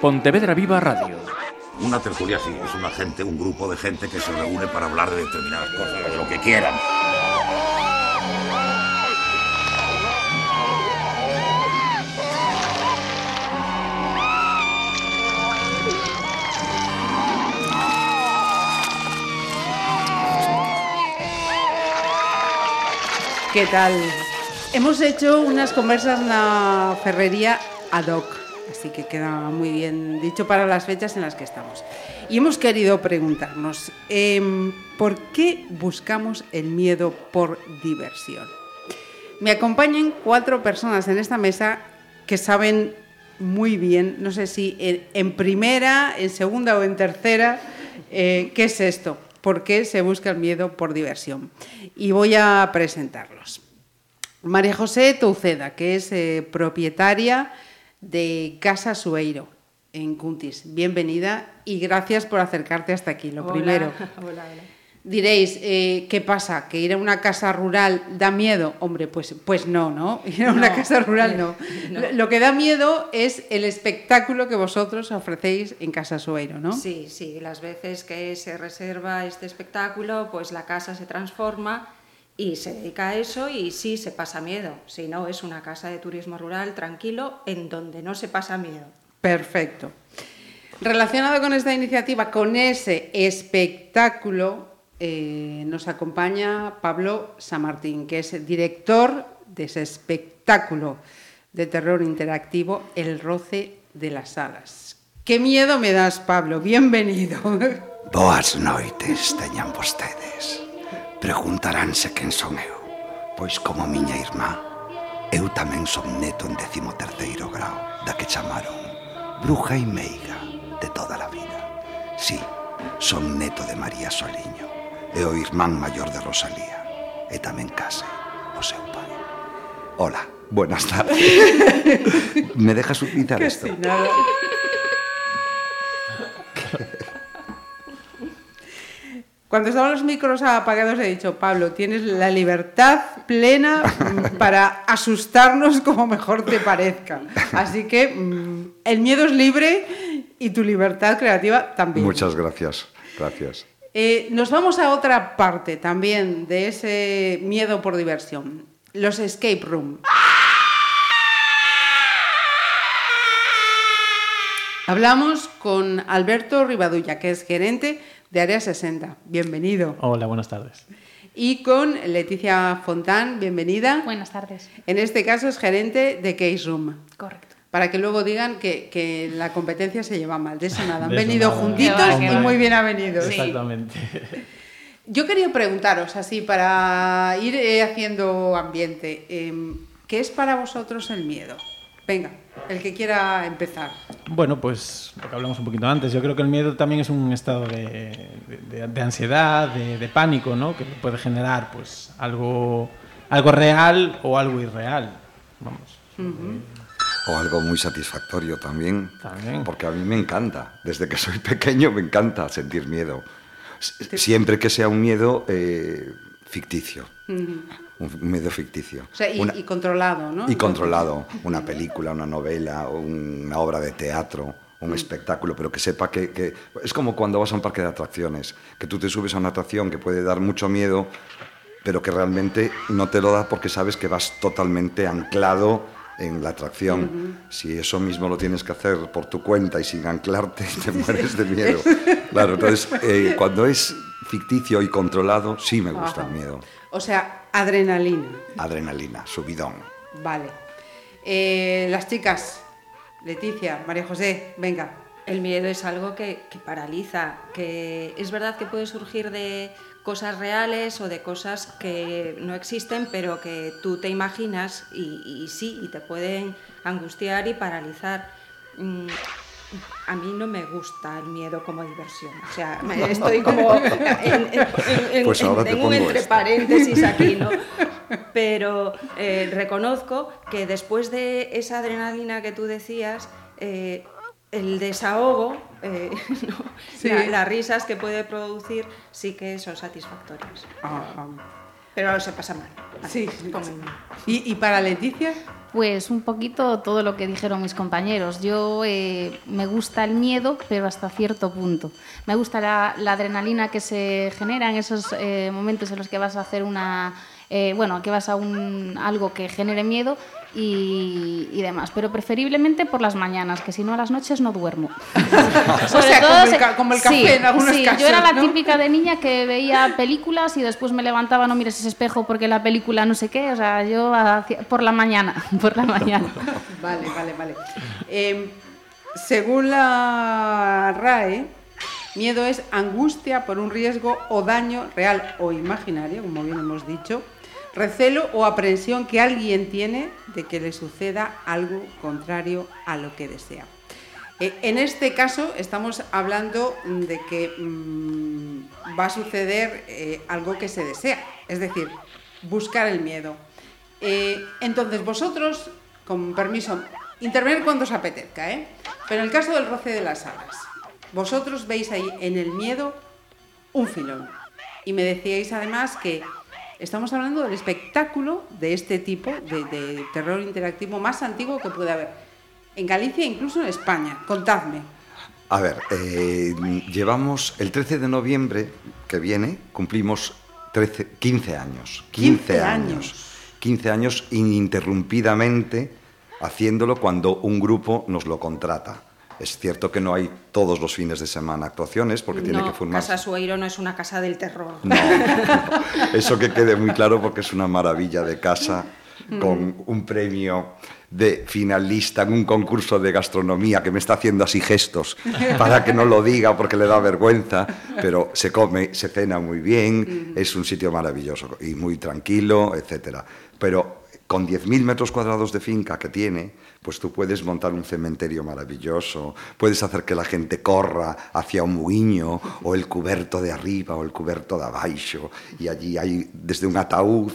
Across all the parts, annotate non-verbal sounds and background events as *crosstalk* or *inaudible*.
Pontevedra Viva Radio. Una tertulia sí, es una gente, un grupo de gente que se reúne para hablar de determinadas cosas, de lo que quieran. ¿Qué tal? Hemos hecho unas conversas en la ferrería ad hoc, así que queda muy bien dicho para las fechas en las que estamos. Y hemos querido preguntarnos, em, ¿por qué buscamos el miedo por diversión? Me acompañan cuatro personas en esta mesa que saben muy bien, no sé si en, primera, en segunda o en tercera, eh, qué es esto, por qué se busca el miedo por diversión. Y voy a presentarlos. María José Touceda, que es eh, propietaria de Casa Sueiro en Cuntis. Bienvenida y gracias por acercarte hasta aquí, lo Hola, primero. *laughs* Hola, hola. Diréis, eh, ¿qué pasa? ¿Que ir a una casa rural da miedo? Hombre, pues, pues no, ¿no? *laughs* Ir a una No, casa rural no. *laughs* no. Lo- Lo que da miedo es el espectáculo que vosotros ofrecéis en Casa Sueiro, ¿no? Sí, sí, las veces que se reserva este espectáculo, pues la casa se transforma y se dedica a eso y sí se pasa miedo. Si no, es una casa de turismo rural tranquilo en donde no se pasa miedo. Perfecto. Relacionado con esta iniciativa, con ese espectáculo, eh, nos acompaña Pablo Samartín, que es director de ese espectáculo de terror interactivo, El roce de las alas. ¡Qué miedo me das, Pablo! Bienvenido. *laughs* Boas noites teñan vostedes. Preguntaránse quen son eu, pois como miña irmá, eu tamén son neto en décimo terceiro grau, da que chamaron Bruja e Meiga de toda a vida. Sí, son neto de María Soliño e o irmán maior de Rosalía, e tamén case o seu pai. Hola, buenas tardes. *laughs* ¿Me dejas utilizar que esto? Sin nada. Cuando estaban los micros apagados he dicho, Pablo, tienes la libertad plena para asustarnos como mejor te parezca. Así que mm, el miedo es libre y tu libertad creativa también. Muchas gracias, gracias. Eh, nos vamos a otra parte también de ese miedo por diversión. Los escape room. Hablamos con Alberto Rivadulla, que es gerente de Área 60. Bienvenido. Hola, buenas tardes. Y con Leticia Fontán, bienvenida. Buenas tardes. En este caso es gerente de Case Room. Correcto. Para que luego digan que, que la competencia se lleva mal. De eso nada. Han De venido nada. juntitos va, y muy bien avenidos. Exactamente. Yo quería preguntaros, así, para ir eh, haciendo ambiente, em, ¿qué es para vosotros el miedo? Venga, el que quiera empezar. Bueno, pues lo que hablamos un poquito antes, yo creo que el miedo también es un estado de, de- de ansiedad, de, de pánico, ¿no? Que puede generar pues algo, algo real o algo irreal. Vamos. O algo muy satisfactorio también, También. porque a mí me encanta, desde que soy *laughs* pequeño me encanta sentir miedo. Siempre que sea un miedo eh, ficticio, un miedo ficticio. O sea, y, Una- y controlado, ¿no? y controlado, una película, una novela, una obra de teatro, un espectáculo, pero que sepa que, que- Es como cuando vas a un parque de atracciones, que tú te subes a una atracción que puede dar mucho miedo, pero que realmente no te lo da porque sabes que vas totalmente anclado en la atracción. Si eso mismo lo tienes que hacer por tu cuenta y sin anclarte, *laughs* te mueres de miedo. Claro, entonces, eh, cuando es ficticio y controlado, sí me gusta Ajá. el miedo. O sea, adrenalina. Adrenalina, subidón. Vale. Eh, las chicas, Leticia, María José, venga. El miedo es algo que, que paraliza, que es verdad que puede surgir de cosas reales o de cosas que no existen, pero que tú te imaginas y, y sí, y te pueden angustiar y paralizar. Mm, A mí no me gusta el miedo como diversión. O sea, *laughs* estoy como en, en- en- Pues ahora en- te en un pongo entre esta. paréntesis aquí, ¿no? *laughs* Pero eh, reconozco que después de esa adrenalina que tú decías, eh, el desahogo, eh, *laughs* ¿no? Sí. La- las risas que puede producir sí que son satisfactorias. Ajá. Pero se pasa mal. Sí. Como- ¿Y, y para Leticia? Pues un poquito todo lo que dijeron mis compañeros. Yo eh, me gusta el miedo, pero hasta cierto punto. Me gusta la, la adrenalina que se genera en esos eh, momentos en los que vas a hacer una, eh, bueno, que vas a un algo que genere miedo y, y demás. Pero preferiblemente por las mañanas, que si no a las noches no duermo. *laughs* O sea, como el ca- como el café sí, en algunos sí, casos, Yo era la ¿no? típica de niña que veía películas y después me levantaba, no mires ese espejo porque la película no sé qué. O sea, yo hacía- por la mañana, *laughs* por la mañana. *laughs* Vale, vale, vale. Eh, según la RAE, miedo es angustia por un riesgo o daño real o imaginario, como bien hemos dicho, recelo o aprensión que alguien tiene de que le suceda algo contrario a lo que desea. Eh, en este caso estamos hablando de que mm, va a suceder eh, algo que se desea, es decir, buscar el miedo. Eh, entonces vosotros, con permiso, intervenir cuando os apetezca, pero en el caso del roce de las alas, vosotros veis ahí en el miedo un filón. Y me decíais además que estamos hablando del espectáculo de este tipo, de, de terror interactivo más antiguo que puede haber. En Galicia, incluso en España. Contadme. A ver, eh, llevamos el 13 de noviembre que viene, cumplimos 13, 15 años. 15, 15 años. años. 15 años ininterrumpidamente haciéndolo cuando un grupo nos lo contrata. Es cierto que no hay todos los fines de semana actuaciones porque tiene que formar. Casa Sueiro no es una casa del terror. No, no. eso que quede muy claro porque es una maravilla de casa con un premio de finalista en un concurso de gastronomía que me está haciendo así gestos para que no lo diga porque le da vergüenza, pero se come, se cena muy bien, es un sitio maravilloso y muy tranquilo, etcétera. Pero con 10.000 metros cuadrados de finca que tiene, pues tú puedes montar un cementerio maravilloso, puedes hacer que la gente corra hacia un muiño, o el cuberto de arriba, o el cuberto de abaixo, y allí hay desde un ataúd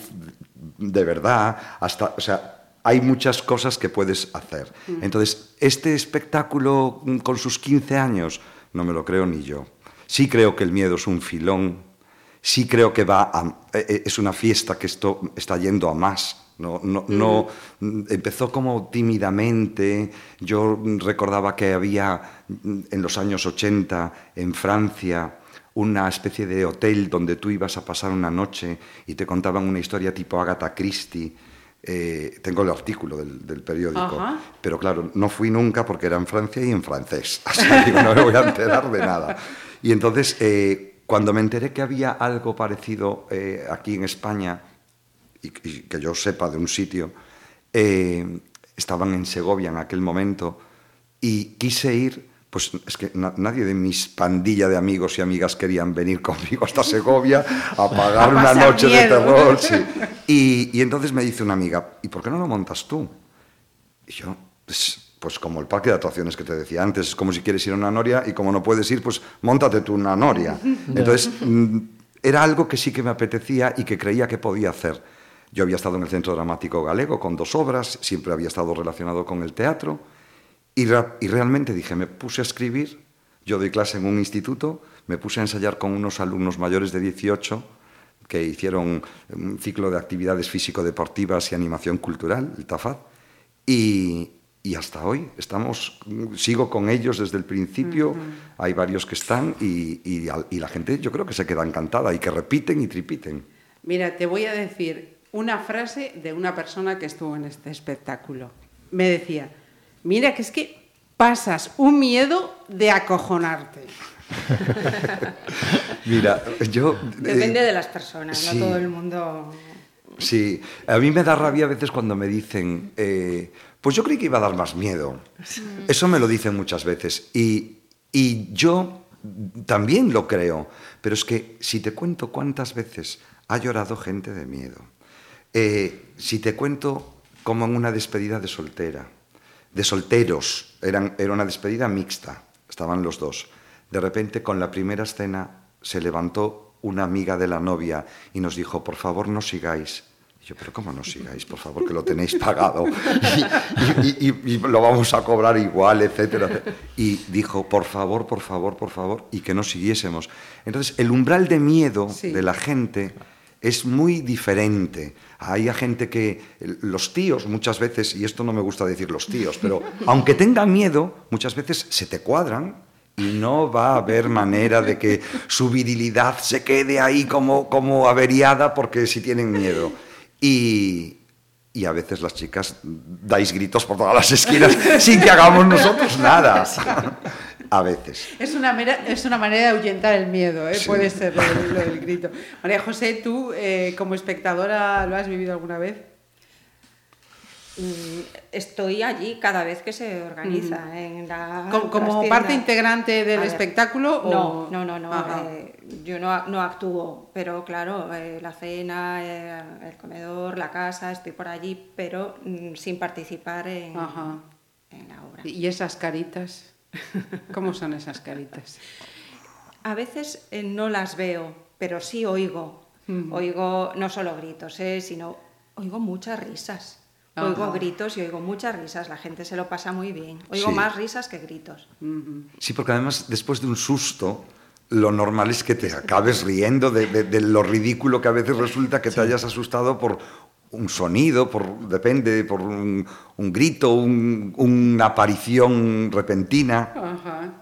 de verdad hasta, o sea, hay muchas cosas que puedes hacer. Entonces, este espectáculo mm, con sus 15 años, no me lo creo ni yo. Sí creo que el miedo es un filón, sí creo que va a- eh, eh, es una fiesta que esto está yendo a más. No, no, no, empezó como tímidamente. Yo recordaba que había mm, en los años 80 en Francia una especie de hotel donde tú ibas a pasar una noche y te contaban una historia tipo Agatha Christie. Eh, tengo el artículo del, del periódico, Ajá. pero claro, no fui nunca porque era en Francia y en francés. *laughs* Sea, digo, no me voy a enterar de nada. Y entonces, eh, cuando me enteré que había algo parecido eh, aquí en España, y, y que yo sepa de un sitio, eh, estaban en Segovia en aquel momento, y quise ir, pues es que na- nadie de mis pandilla de amigos y amigas querían venir *laughs* conmigo hasta Segovia a *laughs* pagar A una noche de miedo. terror. sí. *laughs* Y, y entonces me dice una amiga, ¿y por qué no lo montas tú? Y yo, pues, pues como el parque de atracciones que te decía antes, es como si quieres ir a una noria y como no puedes ir, pues montate tú una noria. Entonces, mm, era algo que sí que me apetecía y que creía que podía hacer. Yo había estado en el Centro Dramático Galego con dos obras, siempre había estado relacionado con el teatro y, y realmente dije, me puse a escribir, yo doy clase en un instituto, me puse a ensayar con unos alumnos mayores de 18 que hicieron un ciclo de actividades físico-deportivas y animación cultural, el TAFAD, y, y hasta hoy estamos, sigo con ellos desde el principio, hay varios que están y, y y la gente yo creo que se queda encantada y que repiten y tripiten. Mira, te voy a decir una frase de una persona que estuvo en este espectáculo. Me decía, mira que es que pasas un miedo de acojonarte. *laughs* Mira, yo... Depende eh, de las personas, sí. no todo el mundo. Sí, a mí me da rabia a veces cuando me dicen, eh, pues yo creí que iba a dar más miedo. Eso me lo dicen muchas veces. Y, y yo también lo creo. Pero es que si te cuento cuántas veces ha llorado gente de miedo, eh, si te cuento como en una despedida de soltera, de solteros, eran, era una despedida mixta, estaban los dos. De repente, con la primera escena, se levantó una amiga de la novia y nos dijo, por favor, no sigáis. Y yo, pero ¿cómo no sigáis? Por favor, que lo tenéis pagado *laughs* y, y- y- y lo vamos a cobrar igual, etcétera. Y dijo, por favor, por favor, por favor, y que no siguiésemos. Entonces, el umbral de miedo Sí. de la gente es muy diferente. Hay gente que, los tíos muchas veces, y esto no me gusta decir los tíos, pero *laughs* aunque tengan miedo, muchas veces se te cuadran y no va a haber manera de que su virilidad se quede ahí como, como averiada porque si tienen miedo. Y, y a veces las chicas dais gritos por todas las esquinas *laughs* sin que hagamos nosotros nada. *laughs* A veces. Es una, mera, es una manera de ahuyentar el miedo, ¿eh? Sí. puede ser lo, del- lo del *laughs* grito. María José, tú eh, como espectadora, ¿lo has vivido alguna vez? Mm, Estoy allí cada vez que se organiza en la ¿Como, parte integrante del ver, espectáculo? No, o... no, no, no. Eh, yo no, no actúo, pero claro, eh, la cena, eh, el comedor, la casa, estoy por allí, pero mm, sin participar en, Ajá. en la obra. ¿Y esas caritas? *laughs* ¿Cómo son esas caritas? A veces eh, no las veo, pero sí oigo. Oigo no solo gritos, eh, sino oigo muchas risas. Ajá. Oigo gritos y oigo muchas risas. La gente se lo pasa muy bien. Oigo Sí. más risas que gritos. Sí, porque además después de un susto, lo normal es que te acabes riendo de, de- de lo ridículo que a veces resulta que te hayas asustado por un sonido, por depende, por un, un grito, un- una aparición repentina. Ajá.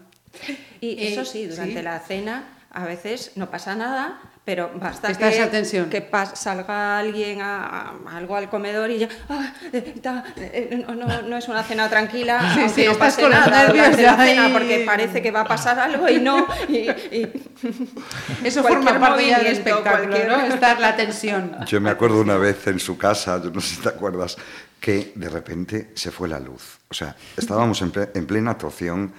Y Eh, eso sí, durante sí. la cena a veces no pasa nada, pero basta Está que, esa tensión. que pas- salga alguien a, a- algo al comedor y ya, "Ah, eh, ta, eh, no, no- no es una cena tranquila, Sí, aunque sí, no estás pase con nada nervios la cena porque parece que va a pasar algo y no. y- y- *laughs* Eso forma parte ya del espectáculo, cualquier- ¿no? *laughs* Estar la tensión. Yo me acuerdo una vez en su casa, yo no sé si te acuerdas, que de repente se fue la luz. O sea, estábamos en, ple- en plena actuación,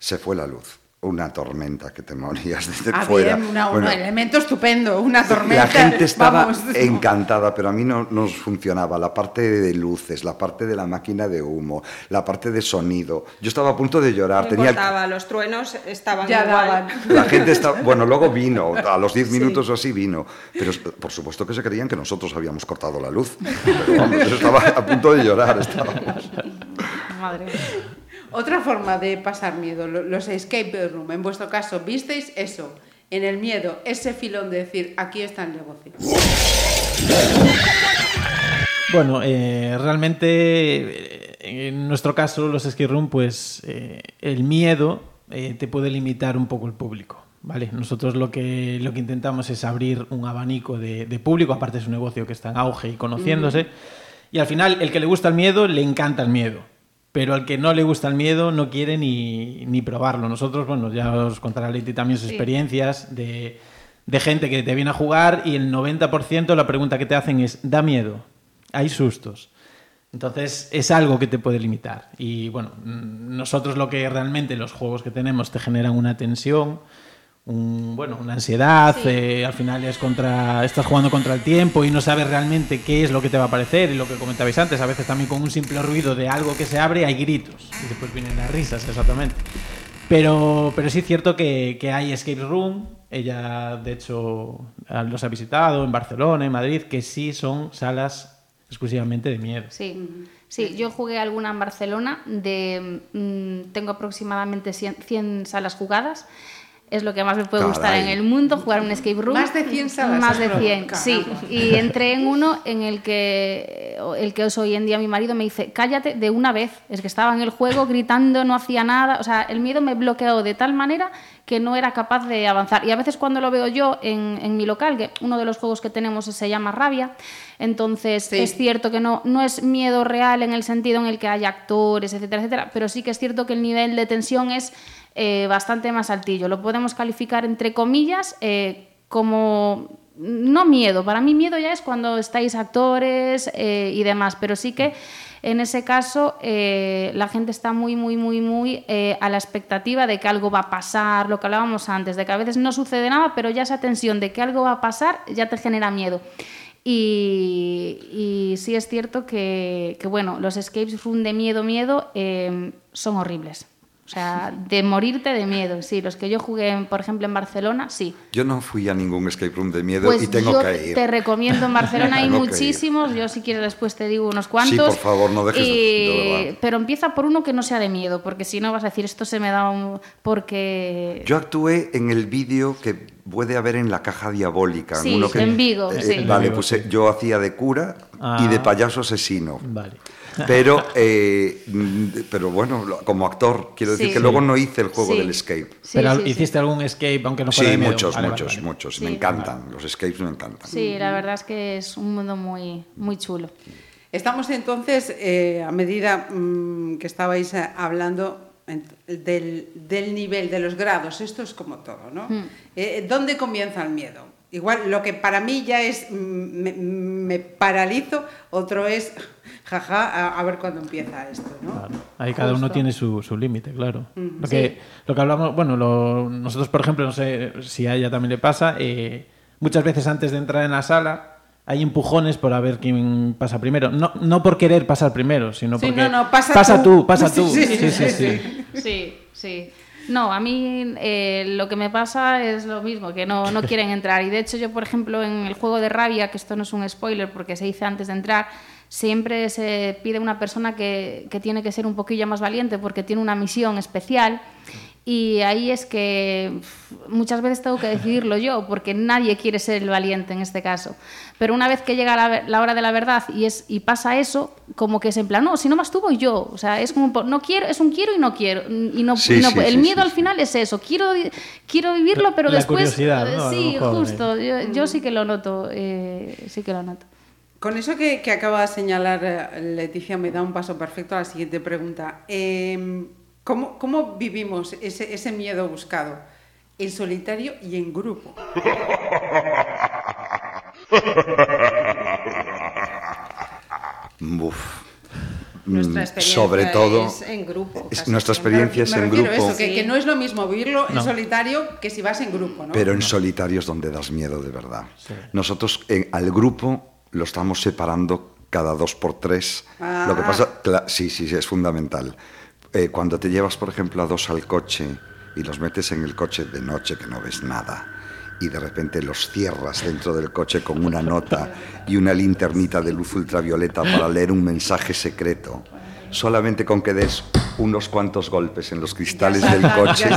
se fue la luz. Una tormenta que te morías desde Ah, fuera. bien, una- un Bueno, elemento estupendo, una tormenta. La gente *laughs* estaba vamos. encantada, pero a mí no nos funcionaba. La parte de luces, la parte de la máquina de humo, la parte de sonido. Yo estaba a punto de llorar. no Tenía importaba, los truenos estaban Ya igual. daban. la gente estaba, bueno, luego vino, a los 10 minutos o así vino, pero por supuesto que se creían que nosotros habíamos cortado la luz. *laughs* Pero vamos, yo estaba a punto de llorar, estábamos. Madre mía. Otra forma de pasar miedo, lo- los escape room. En vuestro caso, ¿visteis eso? En el miedo, ese filón de decir, aquí está el negocio. Bueno, eh, realmente eh, en nuestro caso, los escape room, pues eh, el miedo eh, te puede limitar un poco el público. ¿vale? Nosotros lo que, lo que intentamos es abrir un abanico de, de público, aparte es un negocio que está en auge y conociéndose. Y al final, el que le gusta el miedo, le encanta el miedo. Pero al que no le gusta el miedo no quiere ni, ni probarlo. Nosotros, bueno, ya os contará Leti también sus Sí. experiencias de, de gente que te viene a jugar y el 90% la pregunta que te hacen es, ¿da miedo? Hay sustos. Entonces es algo que te puede limitar. Y bueno, nosotros lo que realmente los juegos que tenemos te generan una tensión, un, bueno, una ansiedad, eh, al final es contra, estás jugando contra el tiempo y no sabes realmente qué es lo que te va a aparecer y lo que comentabais antes, a veces también con un simple ruido de algo que se abre hay gritos y después vienen las risas, exactamente. Pero, pero sí es cierto que, que hay escape room, ella de hecho los ha visitado en Barcelona, en Madrid, que sí son salas exclusivamente de miedo. Sí, sí, yo jugué alguna en Barcelona, de, mm, tengo aproximadamente 100, 100 salas jugadas. Es lo que más me puede gustar en el mundo, jugar un escape room. Más de 100 salas, Más de has 100, probado. sí. Y entré en uno en el que, el que es hoy en día mi marido me dice, cállate de una vez. Es que estaba en el juego gritando, no hacía nada. O sea, el miedo me bloqueó de tal manera que no era capaz de avanzar. Y a veces cuando lo veo yo en, en mi local, que uno de los juegos que tenemos se llama Rabia, entonces Sí. es cierto que no, no es miedo real en el sentido en el que hay actores, etcétera, etcétera, pero sí que es cierto que el nivel de tensión es eh, bastante más altillo. Lo podemos calificar entre comillas eh, como no miedo. Para mí miedo ya es cuando estáis actores eh, y demás, pero sí que en ese caso la gente está muy, muy, muy, muy a la expectativa de que algo va a pasar, lo que hablábamos antes, de que a veces no sucede nada, pero ya esa tensión de que algo va a pasar ya te genera miedo. Y, sí es cierto que, que, bueno, los escape room de miedo, miedo son horribles. O sea, de morirte de miedo. Sí, los que yo jugué, por ejemplo, en Barcelona, sí. Yo no fui a ningún escape room de miedo Pues y tengo yo que ir. te recomiendo en Barcelona, *laughs* hay muchísimos. Yo si quieres después te digo unos cuantos. por favor, no dejes de- Y- de verdad. Pero empieza por uno que no sea de miedo, porque si no vas a decir esto se me da un... Porque... Yo actué en el vídeo que puede haber en la caja diabólica. Sí, uno que, en Vigo, eh, sí. Vale, pues eh, yo hacía de cura y de Ah. payaso asesino. Vale. Pero, eh, mm, pero bueno, como actor, quiero decir Sí. que luego no hice el juego Sí. del escape. Sí, Pero sí, sí. hiciste algún escape, aunque no fuera Sí, de muchos, Vale, muchos, vale, vale. muchos. Sí. Me encantan, los escapes me encantan. Sí, la verdad es que es un mundo muy, muy chulo. Estamos entonces, eh, a medida mm, que estabais eh, hablando del, del nivel, de los grados, esto es como todo, ¿no? Eh, ¿Dónde comienza el miedo? Igual lo que para mí ya es, mm, me, me paralizo, otro es, jaja, a, a ver cuándo empieza esto, ¿no? Claro. Ahí cada uno tiene su, su límite, claro. Mm, lo, que, lo que hablamos, bueno, lo- nosotros, por ejemplo, no sé si a ella también le pasa, eh, muchas veces antes de entrar en la sala hay empujones por a ver quién pasa primero. No, no por querer pasar primero, sino Sí, porque... no, no, pasa tú, tú. pasa *laughs* tú. sí, Sí, sí, sí, sí, sí. Sí, sí. No, a mí eh, lo que me pasa es lo mismo, que no, no quieren entrar. Y de hecho yo, por ejemplo, en el juego de rabia, que esto no es un spoiler porque se dice antes de entrar, siempre se pide una persona que, que tiene que ser un poquillo más valiente porque tiene una misión especial. Y ahí es que muchas veces tengo que decidirlo yo, porque nadie quiere ser el valiente en este caso. Pero una vez que llega la, la hora de la verdad y, es, y pasa eso, como que es en plan, no, si no vas tú voy yo. O sea, es como, no quiero, es un quiero y no quiero. Y no, Sí, y no- sí, el sí, miedo sí, al sí. final es eso, quiero, quiero vivirlo, pero La después... curiosidad, ¿no? Sí, mejor, justo, yo, yo sí que lo noto, eh, sí que lo noto. Con eso que, que acaba de señalar eh, Leticia me da un paso perfecto a la siguiente pregunta. Eh, ¿cómo, cómo vivimos ese, ese miedo buscado? En solitario y en grupo. *laughs* Uf. Nuestra Mm, experiencia Sobre todo, es en grupo. es- nuestra experiencia es Me en grupo, eso, que, Sí. que no es lo mismo vivirlo en No. solitario que si vas en grupo, ¿no? pero en solitario es donde das miedo de verdad. Nosotros al grupo lo estamos separando cada dos por tres. Ah. Lo que pasa, sí, sí, sí, es fundamental. Eh, cuando te llevas, por ejemplo, a dos al coche y los metes en el coche de noche que no ves nada y de repente los cierras dentro del coche con una nota y una linternita de luz ultravioleta para leer un mensaje secreto. Solamente con que des unos cuantos golpes en los cristales del coche,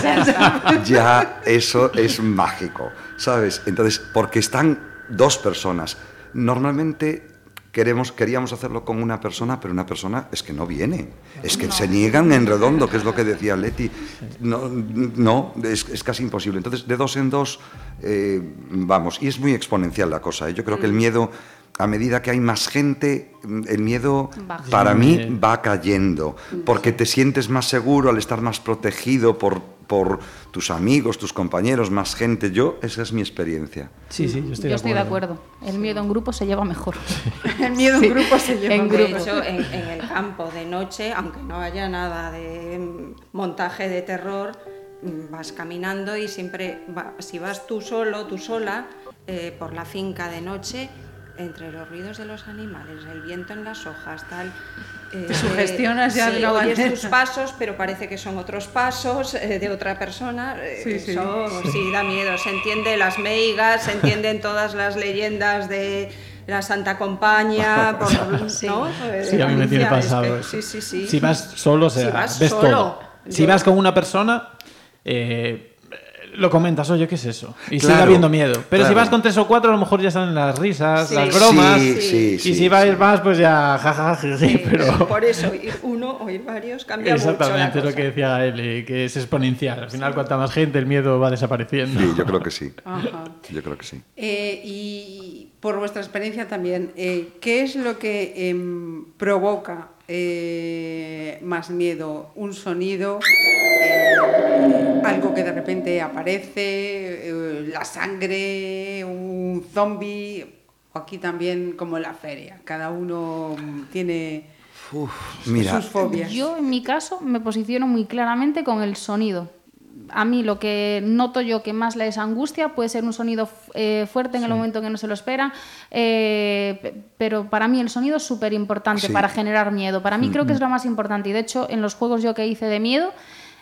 ya eso es mágico, ¿sabes? Entonces, porque están dos personas. Normalmente queremos, queríamos hacerlo con una persona, pero una persona es que no viene. Es que se niegan en redondo, que es lo que decía Leti. No, no es, es casi imposible. Entonces, de dos en dos, eh, vamos, y es muy exponencial la cosa. ¿eh? Yo creo que el miedo, a medida que hay más gente, el miedo Baja. para mí va cayendo, porque te sientes más seguro al estar más protegido por, por tus amigos, tus compañeros, más gente. Yo, esa es mi experiencia. Sí, sí, yo estoy, Yo estoy de acuerdo. El miedo en grupo se lleva mejor. *laughs* el miedo en grupo se lleva En más. De grupo. hecho, en, en el campo de noche, aunque no haya nada de mm, montaje de terror, mm, vas caminando y siempre, va- si vas tú solo, tú sola, eh, por la finca de noche, entre los ruidos de los animales, el viento en las hojas, tal. eh, Te sugestionas ya de sí, una oyes tus pasos, pero parece que son otros pasos eh, de otra persona. eh, Sí, sí. eso sí da miedo. Se entiende las meigas, se entienden todas las leyendas de la Santa Compañía, *laughs* por, ¿no? Eh, Sí, a mí me tiene Galicia, es pasado que- eso. sí, sí, sí. Si vas solo, o sea, Si vas ves solo, todo. Si yo- vas con una persona, eh, lo comentas, oye, ¿qué es eso? Y sigue habiendo miedo. Pero si vas con tres o cuatro, a lo mejor ya salen las risas, Sí. las bromas. Sí, sí, y sí, si vais sí. más, pues ya jajaja, Sí, pero... Por eso, ir uno o ir varios cambia mucho la Exactamente, es lo que decía Eli, que es exponencial. Al final, cuanta más gente, el miedo va desapareciendo. Sí, yo creo que sí. Ajá. Yo creo que sí. Eh, y por vuestra experiencia también, eh, ¿qué es lo que em, provoca eh, más miedo? ¿Un sonido? eh, ¿Algo que de repente aparece? eh, ¿La sangre? ¿Un zombie? O aquí también como en la feria, cada uno tiene Mira, sus fobias. Yo, en mi caso, me posiciono muy claramente con el sonido. A mí lo que noto yo que más le es angustia puede ser un sonido eh, fuerte en el momento que no se lo espera, eh, pe- pero para mí el sonido es súper importante Sí. para generar miedo. Para mí creo que es lo más importante y de hecho en los juegos yo que hice de miedo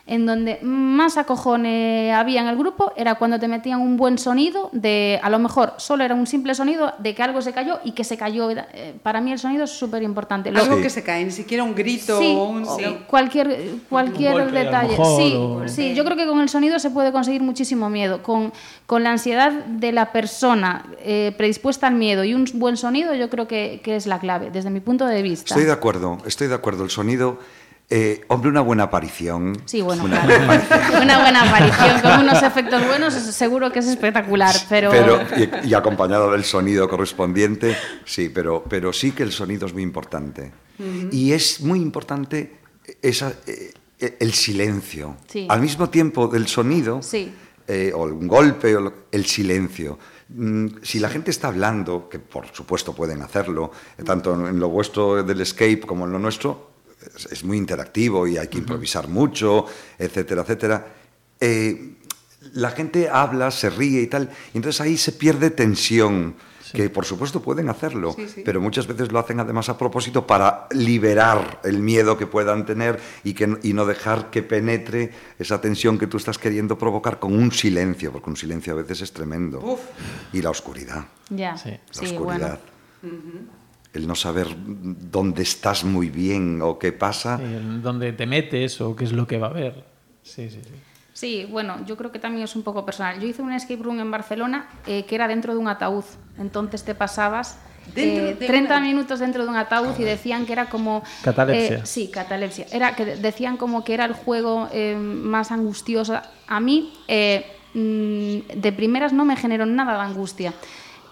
en donde más acojone había en el grupo era cuando te metían un buen sonido de, a lo mejor solo era un simple sonido de que algo se cayó y que se cayó. Eh, Para mí el sonido es súper importante. Algo Sí. que se cae, ni siquiera un grito Sí, o un... o sí. cualquier, cualquier Un golpe, detalle. mejor, sí, o- sí, yo creo que con el sonido se puede conseguir muchísimo miedo. Con, con la ansiedad de la persona eh, predispuesta al miedo y un buen sonido, yo creo que, que es la clave, desde mi punto de vista. Estoy de acuerdo, estoy de acuerdo. El sonido, eh, hombre, una buena aparición. Sí, bueno, Una claro. buena aparición. *laughs* Una buena aparición con unos efectos buenos, seguro que es espectacular, pero... Pero, y, y acompañado del sonido correspondiente, sí, pero, pero sí que el sonido es muy importante. Y es muy importante esa, eh, el silencio. Sí. Al mismo tiempo del sonido, Sí. eh, o un golpe, o lo- el silencio. Mm, Si la gente está hablando, que por supuesto pueden hacerlo, tanto en lo vuestro del escape como en lo nuestro, es, muy interactivo y hay que improvisar mucho, etcétera, etcétera. Eh, la gente habla, se ríe y tal, y entonces ahí se pierde tensión, que por supuesto pueden hacerlo, Sí, sí. pero muchas veces lo hacen además a propósito para liberar el miedo que puedan tener y, que, y no dejar que penetre esa tensión que tú estás queriendo provocar con un silencio, porque un silencio a veces es tremendo. Uf. Y la oscuridad, Ya, Sí. la oscuridad. bueno. El no saber dónde estás muy bien o qué pasa. Sí, dónde te metes o qué es lo que va a haber. Sí, sí, sí. Sí, bueno, yo creo que también es un poco personal. Yo hice un escape room en Barcelona eh, que era dentro de un ataúd. Entonces te pasabas eh, de 30 una- minutos dentro de un ataúd y decían que era como... Catalepsia. eh, sí, catalepsia. Era que de- decían como que era el juego eh, más angustioso. A mí, eh, mm, de primeras, no me generó nada de angustia.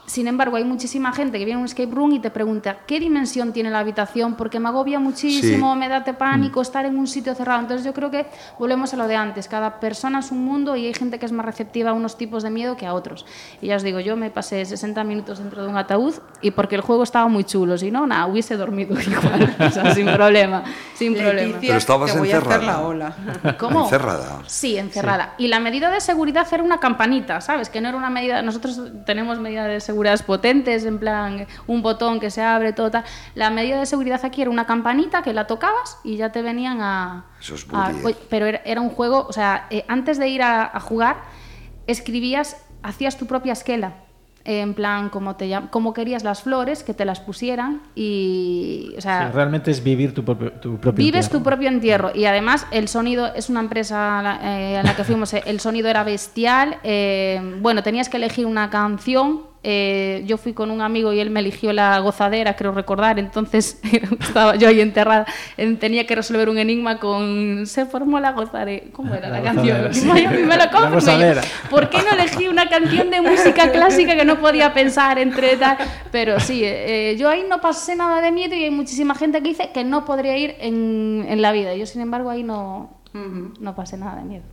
Sin embargo, hay muchísima gente que viene a un escape room y te pregunta qué dimensión tiene la habitación, porque me agobia muchísimo, Sí. me da pánico estar en un sitio cerrado. Entonces yo creo que volvemos a lo de antes. Cada persona es un mundo y hay gente que es más receptiva a unos tipos de miedo que a otros. Y ya os digo, yo me pasé 60 minutos dentro de un ataúd y porque el juego estaba muy chulo. Si no, nada, hubiese dormido *laughs* igual. o sea, sin problema. Sin problema. Leticia, Pero estabas te voy a hacer encerrada. la ola. ¿Cómo? Encerrada. Sí, encerrada. Y la medida de seguridad era una campanita, ¿sabes? Que no era una medida. Nosotros tenemos medidas de seguridad potentes, en plan un botón que se abre, todo tal. La medida de seguridad aquí era una campanita que la tocabas y ya te venían a. Eso es a- pero era, era un juego, o sea, eh, antes de ir a, a jugar, escribías, hacías tu propia esquela. En plan, como, te llam- como querías las flores, que te las pusieran y. O sea, Sí, realmente es vivir tu propio, tu propio Vives entierro. tu propio entierro y además el sonido es una empresa a la- eh, en la que fuimos, eh, el sonido era bestial. eh, bueno, tenías que elegir una canción. Eh, yo fui con un amigo y él me eligió la gozadera, creo recordar. Entonces *laughs* estaba yo ahí enterrada. eh, tenía que resolver un enigma con se formó la gozadera. ¿Cómo era la, La canción? gozadera, sí. *laughs* Y me lo La confirmé yo, gozadera. ¿Por qué no elegí una canción de música clásica que no podía pensar entre tal? Pero sí, eh, yo ahí no pasé nada de miedo y hay muchísima gente que dice que no podría ir en, en la vida. Yo, sin embargo, ahí no, no pasé nada de miedo.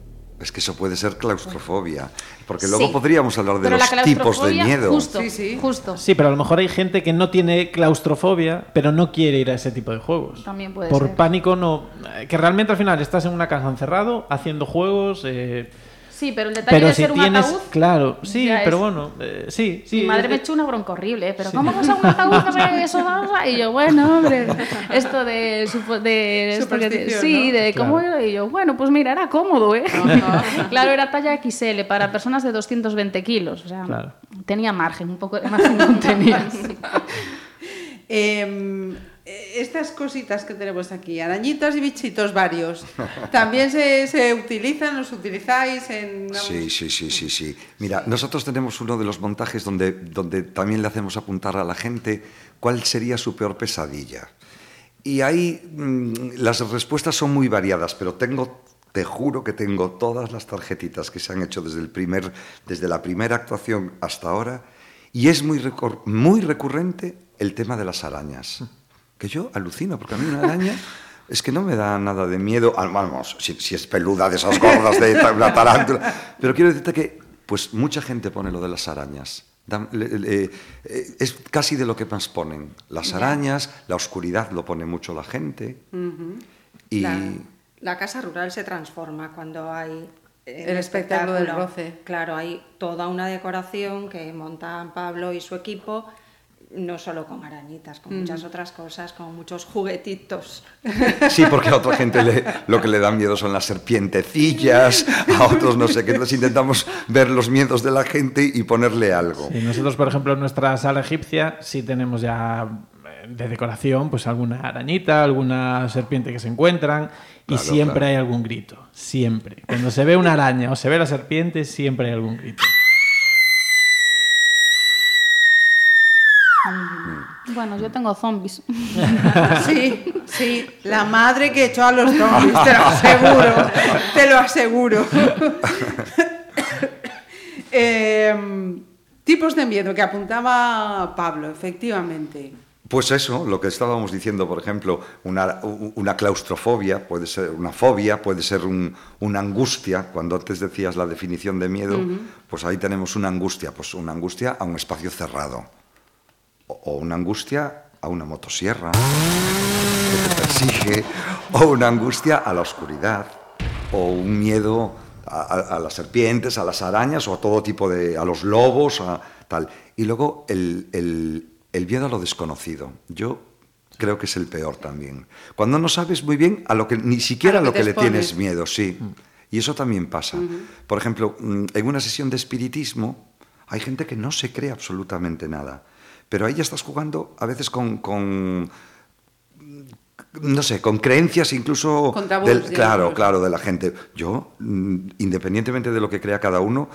Es que eso puede ser claustrofobia. Porque luego Sí. podríamos hablar de Pero los tipos de miedo. Justo, Sí, sí. justo. Sí, pero a lo mejor hay gente que no tiene claustrofobia, pero no quiere ir a ese tipo de juegos. También puede Por ser. pánico no. Que realmente al final estás en una casa encerrado, haciendo juegos. eh, Sí, pero el detalle pero de si ser un tienes. ataúd... Claro, sí, pero es- bueno, eh, sí, sí. Mi madre eh, me echó una bronca horrible, ¿eh? pero ¿cómo vas a un ataúd que se- *laughs* eso? Y yo, bueno, hombre, esto de... supo- de esto sí, ¿no? de cómo... Claro. Y yo, bueno, pues mira, era cómodo, ¿eh? *laughs* claro, era talla XL para personas de 220 kilos, o sea, Claro. tenía margen, un poco de margen no tenía. sí. *laughs* Em, eh, estas cositas que tenemos aquí, arañitas y bichitos varios, *laughs* ¿también se, se utilizan, los utilizáis en... Sí, sí, sí, sí, sí. Mira, nosotros tenemos uno de los montajes donde, donde también le hacemos apuntar a la gente cuál sería su peor pesadilla. Y ahí mm, las respuestas son muy variadas, pero tengo, te juro que tengo todas las tarjetitas que se han hecho desde, el primer, desde la primera actuación hasta ahora, y es muy, muy recurrente el tema de las arañas. Que yo alucino, porque a mí una araña es que no me da nada de miedo. Vamos, si, si es peluda de esas gordas de una tarántula. Pero quiero decirte que pues mucha gente pone lo de las arañas. Le- eh, es casi de lo que más ponen. Las arañas, la oscuridad lo pone mucho la gente. Y La, la casa rural se transforma cuando hay eh, El espectáculo del roce. Claro, hay toda una decoración que montan Pablo y su equipo no solo con arañitas, con muchas otras cosas, con muchos juguetitos. *laughs* Sí, porque a otra gente le- lo que le da miedo son las serpientecillas, a otros no sé qué. Entonces intentamos ver los miedos de la gente y ponerle algo. Sí, nosotros, por ejemplo, en nuestra sala egipcia sí tenemos ya eh, de decoración pues alguna arañita, alguna serpiente que se encuentran y Claro, siempre claro. hay algún grito, siempre. Cuando se ve una araña o se ve la serpiente, siempre hay algún grito. Bueno, yo tengo zombies. *laughs* Sí, sí, la madre que echó a los zombies, te lo aseguro, te lo aseguro. *laughs* Em, tipos de miedo que apuntaba Pablo, efectivamente. Pues eso, lo que estábamos diciendo, por ejemplo, una, claustrofobia, puede ser una fobia, puede ser un- una angustia. Cuando antes decías la definición de miedo, pues ahí tenemos una angustia, pues una angustia a un espacio cerrado. O, una angustia a una motosierra que te persigue, *laughs* o una angustia a la oscuridad, o un miedo a, a- a las serpientes, a las arañas, o a todo tipo de. a los lobos, a tal. Y luego el, el- el miedo a lo desconocido. Yo creo que es el peor también. Cuando no sabes muy bien a lo que ni siquiera A a lo que le tienes miedo, sí. Y eso también pasa. Por ejemplo, mm, en una sesión de espiritismo hay gente que no se cree absolutamente nada. Pero ahí ya estás jugando a veces con, con no sé, con creencias incluso Con tabús, del- digamos. claro, claro, de la gente. Yo, mm, independientemente de lo que crea cada uno,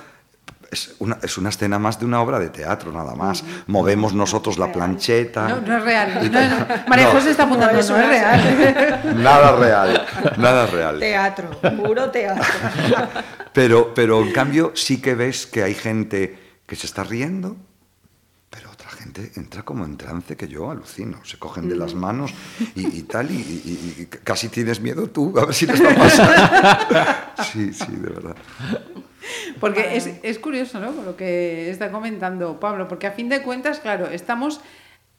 es una, es una escena más de una obra de teatro, nada más. Movemos nosotros la plancheta. No, no es real. No, no. María. José está apuntando, no es, real. *laughs* Nada real, nada real. Teatro, puro teatro. *laughs* Pero, pero en cambio sí que ves que hay gente que se está riendo, gente entra como en trance que yo alucino. Se cogen de las manos y, y *laughs* tal, y, y- y casi tienes miedo tú, a ver si te está pasando. Sí, sí, de verdad. Porque es, es curioso, ¿no? Lo que está comentando Pablo, porque a fin de cuentas, claro, estamos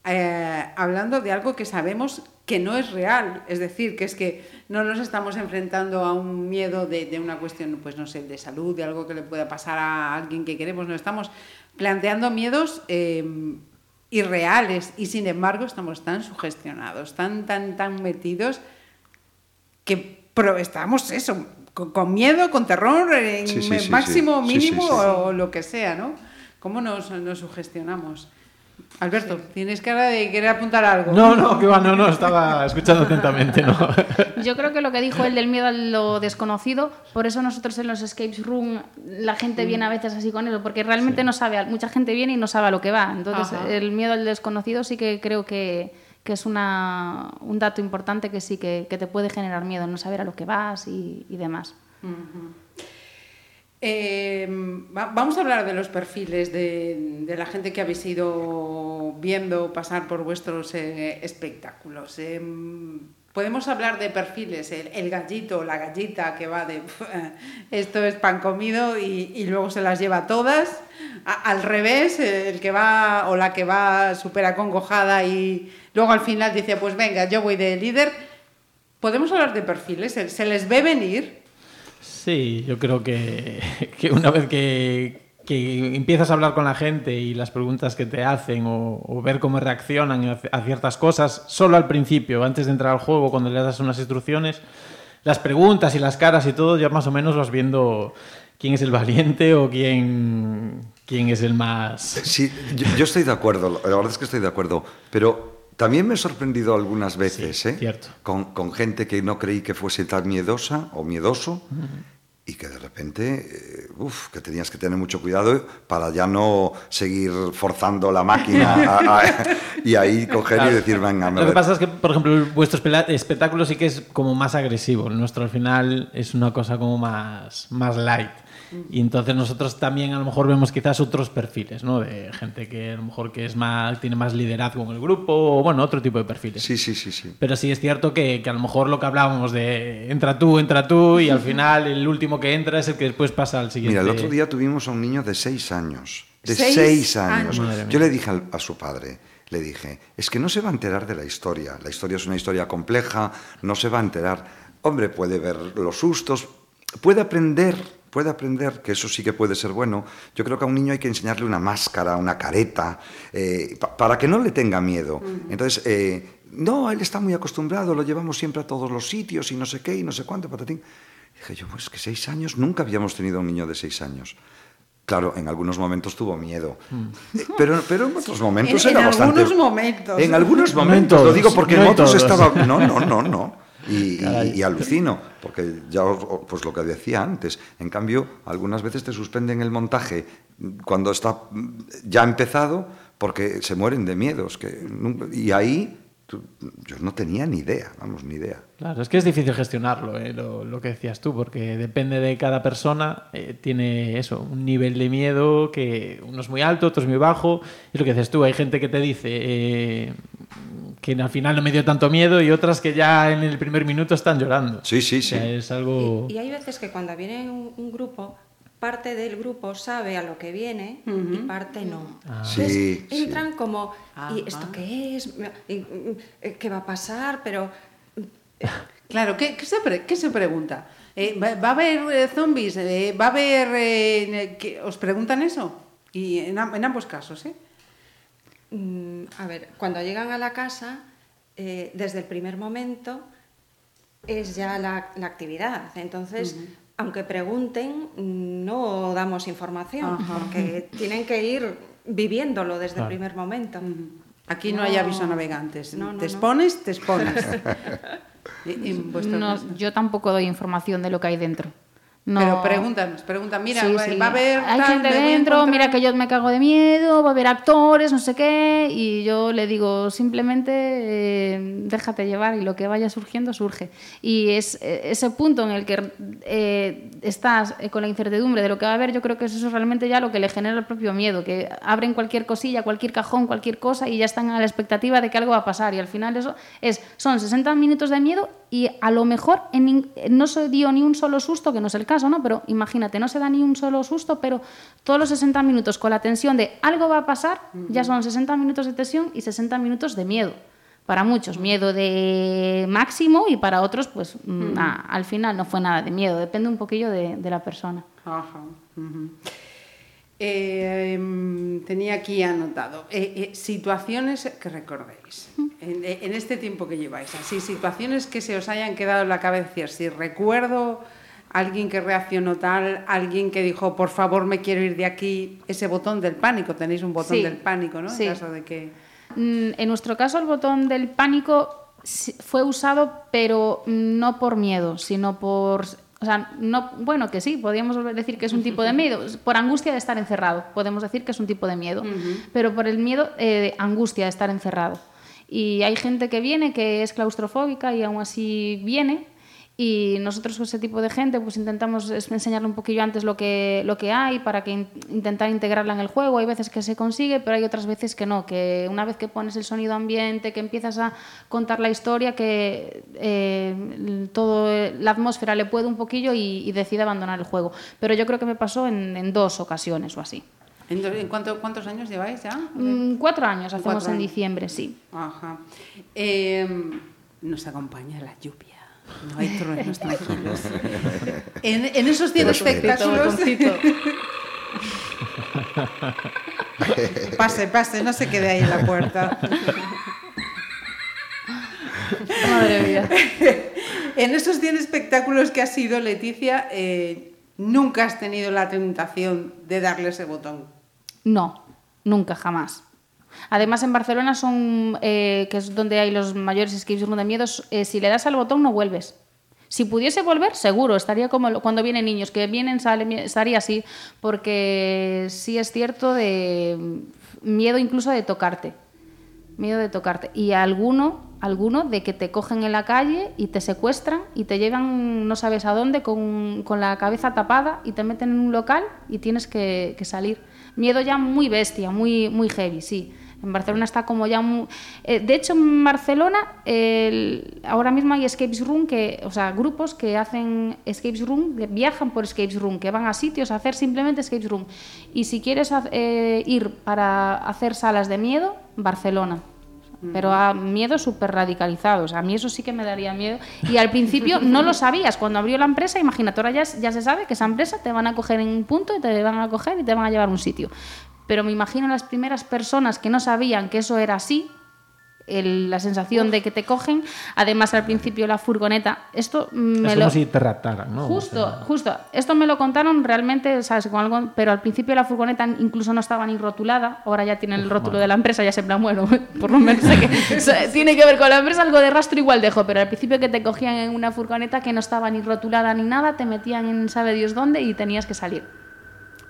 eh, hablando de algo que sabemos que no es real. Es decir, que es que no nos estamos enfrentando a un miedo de, de una cuestión, pues no sé, de salud, de algo que le pueda pasar a alguien que queremos. No estamos planteando miedos eh, irreales y sin embargo estamos tan sugestionados, tan, tan, tan metidos que estamos eso, con, con miedo, con terror, en Sí, sí, sí, máximo, sí. Mínimo o lo que sea, ¿no? ¿Cómo nos, nos sugestionamos? Alberto, tienes cara de querer apuntar algo. No, no, que va, no, no, estaba escuchando atentamente, no. *laughs* Yo creo que lo que dijo él del miedo a lo desconocido, por eso nosotros en los escape room la gente viene a veces así con eso, porque realmente no sabe, mucha gente viene y no sabe a lo que va. Entonces, Ajá. el miedo al desconocido sí que creo que, que es una, un dato importante que sí que, que te puede generar miedo, no saber a lo que vas y, y demás. Eh, va- vamos a hablar de los perfiles de, de la gente que habéis ido viendo pasar por vuestros eh, espectáculos. Eh, Podemos hablar de perfiles, el, el gallito, la gallita que va de esto es pan comido y, y luego se las lleva todas. A- al revés, el que va o la que va súper acongojada y luego al final dice, pues venga, yo voy de líder. Podemos hablar de perfiles, ¿se se les ve venir? Sí, yo creo *laughs* que, una vez que, que empiezas a hablar con la gente y las preguntas que te hacen o, o ver cómo reaccionan a, ciertas cosas, solo al principio, antes de entrar al juego, cuando le das unas instrucciones, las preguntas y las caras y todo, ya más o menos vas viendo quién es el valiente o quién, quién es el más... Sí, yo estoy de acuerdo, la verdad es que estoy de acuerdo, pero también me he sorprendido algunas veces, Sí, ¿eh? cierto. Con, con gente que no creí que fuese tan miedosa o miedoso y que de repente, eh, uf, que tenías que tener mucho cuidado para ya no seguir forzando la máquina a- a- y ahí coger y decir, venga, me Lo que pasa es que, por ejemplo, vuestro espectáculo sí que es como más agresivo. El nuestro al final es una cosa como más, más light. Y entonces nosotros también a lo mejor vemos quizás otros perfiles, ¿no? De gente que a lo mejor que es más, tiene más liderazgo en el grupo o, bueno, otro tipo de perfiles. Sí, sí, sí, sí. Pero sí es cierto que, que a lo mejor lo que hablábamos de entra tú, entra tú y al final el último que entra es el que después pasa al siguiente. Mira, el otro día tuvimos a un niño de seis años. De Seis seis, años. años. Yo le dije al- a su padre, le dije, es que no se va a enterar de la historia. La historia es una historia compleja, no se va a enterar. Hombre, puede ver los sustos, puede aprender, puede aprender, que eso sí que puede ser bueno, yo creo que a un niño hay que enseñarle una máscara, una careta, eh, pa- para que no le tenga miedo. Entonces, eh, no, él está muy acostumbrado, lo llevamos siempre a todos los sitios y no sé qué y no sé cuánto, patatín. Dije yo, pues que seis años, nunca habíamos tenido un niño de seis años. Claro, en algunos momentos tuvo miedo, Eh, pero, pero en otros momentos En- en era bastante... algunos momentos. En algunos No en momentos, lo todos, digo porque no en en otros todos. estaba... No, no, no, no. Y, y- y alucino, porque ya pues lo que decía antes. En cambio, algunas veces te suspenden el montaje cuando está ya empezado porque se mueren de miedos. Que y ahí tú- yo no tenía ni idea, vamos, ni idea. Claro, es que es difícil gestionarlo, eh, lo, lo que decías tú, porque depende de cada persona, eh, tiene eso, un nivel de miedo que uno es muy alto, otro es muy bajo. Es lo que dices tú, hay gente que te dice eh, que al final no me dio tanto miedo y otras que ya en el primer minuto están llorando. Sí, sí, O sea, sí. es algo... Y, y hay veces que cuando viene un, un grupo, parte del grupo sabe a lo que viene y parte no. Sí, Entonces, sí. entran como, ¿y Ajá. esto qué es? ¿Y, mm, eh, ¿Qué va a pasar? Pero *laughs* Claro, ¿qué, qué se, pre- qué se pregunta? Eh, ¿va, va a haber eh, zombies? Eh, ¿Va a haber... eh, que- ¿Os preguntan eso? Y en, am- en ambos casos, ¿eh? Mm, a ver, cuando llegan a la casa, eh, desde el primer momento es ya la, la actividad. Entonces, aunque pregunten, no damos información, Ajá. porque tienen que ir viviéndolo desde Claro. el primer momento. Aquí no, hay aviso a navegantes. No, no, te no. expones, te expones. *laughs* Y- No, yo tampoco doy información de lo que hay dentro. No. Pero pregúntanos, preguntan, mira, Sí, va, sí. va a haber... Hay tal, gente dentro, mira que yo me cago de miedo, va a haber actores, no sé qué, y yo le digo simplemente eh, déjate llevar y lo que vaya surgiendo surge. Y es eh, ese punto en el que eh, estás eh, con la incertidumbre de lo que va a haber, yo creo que es eso realmente ya lo que le genera el propio miedo, que abren cualquier cosilla, cualquier cajón, cualquier cosa y ya están a la expectativa de que algo va a pasar. Y al final eso es, son 60 minutos de miedo y a lo mejor en no se dio ni un solo susto, que no es el caso, ¿no? Pero imagínate, no se da ni un solo susto, pero todos los 60 minutos con la tensión de algo va a pasar, ya son 60 minutos de tensión y 60 minutos de miedo. Para muchos, miedo de máximo y para otros, pues mm, al final no fue nada de miedo, depende un poquillo de, de la persona. Ajá. Eh, em, tenía aquí anotado eh, eh, situaciones que recordéis en, eh, en este tiempo que lleváis, así situaciones que se os hayan quedado en la cabeza. Si recuerdo alguien que reaccionó tal, alguien que dijo por favor me quiero ir de aquí, ese botón del pánico, tenéis un botón Sí, del pánico, ¿no? sí. En caso de que Mm, En nuestro caso, el botón del pánico fue usado, pero no por miedo, sino por. O sea, no, bueno, que sí, podríamos decir que es un tipo de miedo. *laughs* Por angustia de estar encerrado, podemos decir que es un tipo de miedo. Pero por el miedo eh, de angustia de estar encerrado. Y hay gente que viene que es claustrofóbica y aún así viene. Y nosotros con ese tipo de gente pues intentamos enseñarle un poquillo antes lo que, lo que hay para que in- intentar integrarla en el juego. Hay veces que se consigue, pero hay otras veces que no, que una vez que pones el sonido ambiente, que empiezas a contar la historia, que eh, todo la atmósfera le puede un poquillo y, y decide abandonar el juego. Pero yo creo que me pasó en, en dos ocasiones o así. ¿En, cuánto- ¿Cuántos años lleváis ya? Mm, cuatro años hacemos Cuatro en diciembre, sí. Ajá. Em, nos acompaña la lluvia. No hay truenos tranquilos. *laughs* En, en esos 100 Pero espera. espectáculos. *laughs* pase, pase, no se quede ahí en la puerta. Madre mía. *laughs* En esos 100 espectáculos que has sido, Leticia, eh, nunca has tenido la tentación de darle ese botón. No, nunca, jamás. Además, en Barcelona son, eh, que es donde hay los mayores escape room de miedos, eh, si le das al botón no vuelves. Si pudiese volver, seguro, estaría como cuando vienen niños, que vienen, salen, estaría así, porque sí es cierto de mm, miedo incluso de tocarte. Miedo de tocarte. Y alguno, alguno de que te cogen en la calle y te secuestran y te llevan no sabes a dónde con, con la cabeza tapada y te meten en un local y tienes que, que salir. Miedo ya muy bestia, muy, muy heavy, sí. En Barcelona está como ya muy... eh, de hecho, en Barcelona el- ahora mismo hay escape room, que, o sea, grupos que hacen escape room, que viajan por escape room, que van a sitios a hacer simplemente escape room. Y si quieres eh, ir para hacer salas de miedo, Barcelona. pero a miedo súper radicalizados. A mí eso sí que me daría miedo. Y al principio *laughs* no lo sabías. Cuando abrió la empresa, imagínate, ahora ya, ya se sabe que esa empresa te van a coger en un punto y te van a coger y te van a llevar a un sitio. Pero me imagino las primeras personas que no sabían que eso era así, el, la sensación de que te cogen. Además, al principio la furgoneta, esto me es lo... como si te raptaran, ¿no? Justo, O sea, justo. Esto me lo contaron realmente, ¿sabes? Con algo, pero al principio la furgoneta incluso no estaba ni rotulada. Ahora ya tiene el rótulo de la empresa, ya se plan, bueno, *laughs* por lo menos sé que *laughs* o sea, tiene que ver con la empresa, algo de rastro igual dejo. Pero al principio que te cogían en una furgoneta que no estaba ni rotulada ni nada, te metían en sabe Dios dónde y tenías que salir.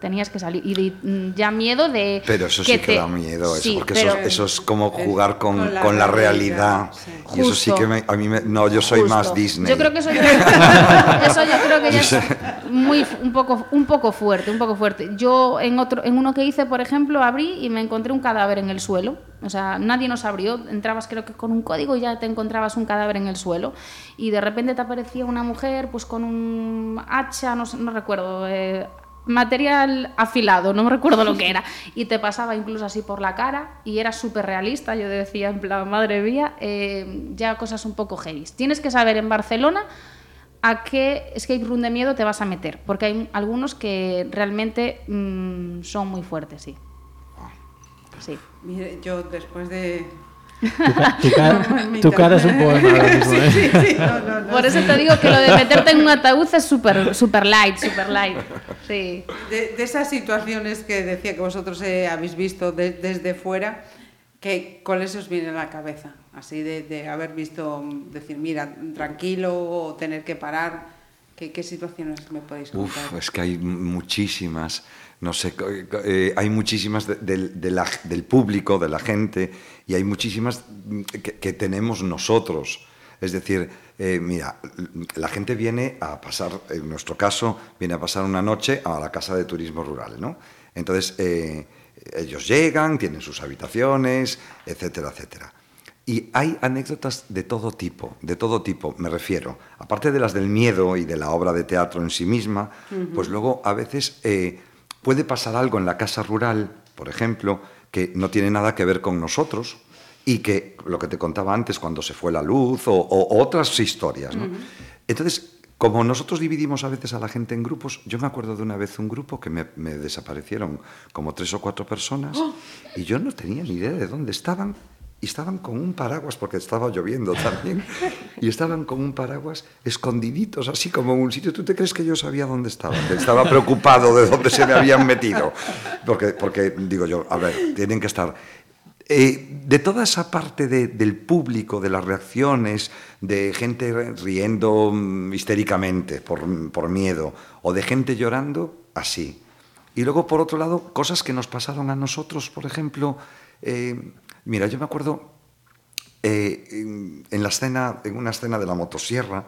Tenías que salir. Y de- mm, ya miedo de. Pero eso sí que te- da miedo, eso, Sí, porque pero- eso, eso es como jugar con, con la con la realidad, realidad. sí. Y eso sí que me- a mí me, no, yo soy Justo. más Disney. Yo creo que eso, yo, *laughs* eso yo creo que ya es muy un poco un poco fuerte, un poco fuerte. Yo en otro en uno que hice, por ejemplo, abrí y me encontré un cadáver en el suelo. O sea, nadie nos abrió, entrabas creo que con un código y ya te encontrabas un cadáver en el suelo y de repente te aparecía una mujer pues con un hacha, no, sé- no recuerdo, eh, material afilado, no me recuerdo lo que era, y te pasaba incluso así por la cara y era súper realista, yo decía en plan, madre mía, eh, ya cosas un poco heavy. Tienes que saber en Barcelona a qué escape room de miedo te vas a meter, porque hay algunos que realmente mm, son muy fuertes, sí. Sí. Mire, yo después de... Tu, ca- tu cara, *laughs* Mi tu cara es un poema mismo, ¿eh? Sí, sí, no, no, no, Por eso sí. te digo que lo de meterte en un ataúd es súper super light, super light. Sí. De, de esas situaciones que decía que vosotros eh, habéis visto de- desde fuera, que, ¿cuáles os viene a la cabeza? Así de, de haber visto, decir, mira, tranquilo o tener que parar. ¿Qué, qué situaciones me podéis contar? Uf, es que hay muchísimas, no sé, eh, hay muchísimas de- del- de la- del público, de la gente, y hay muchísimas que, que tenemos nosotros. Es decir, eh, mira, la gente viene a pasar, en nuestro caso, viene a pasar una noche a la casa de turismo rural, ¿no? Entonces, eh, ellos llegan, tienen sus habitaciones, etcétera, etcétera. Y hay anécdotas de todo tipo, de todo tipo, me refiero. Aparte de las del miedo y de la obra de teatro en sí misma, pues luego a veces eh, puede pasar algo en la casa rural, por ejemplo, que no tiene nada que ver con nosotros y que lo que te contaba antes, cuando se fue la luz o, o otras historias. ¿no? Entonces, como nosotros dividimos a veces a la gente en grupos, yo me acuerdo de una vez un grupo que me, me desaparecieron como tres o cuatro personas y yo no tenía ni idea de dónde estaban y estaban con un paraguas, porque estaba lloviendo también, y estaban con un paraguas escondiditos, así como en un sitio. ¿Tú te crees que yo sabía dónde estaban? Estaba preocupado de dónde se me habían metido. Porque, porque digo yo, a ver, tienen que estar... Eh, de toda esa parte de- del público, de las reacciones, de gente riendo mm, histéricamente por, por miedo, o de gente llorando, así. Y luego, por otro lado, cosas que nos pasaron a nosotros, por ejemplo, eh, mira, yo me acuerdo eh, en, en una escena de la motosierra,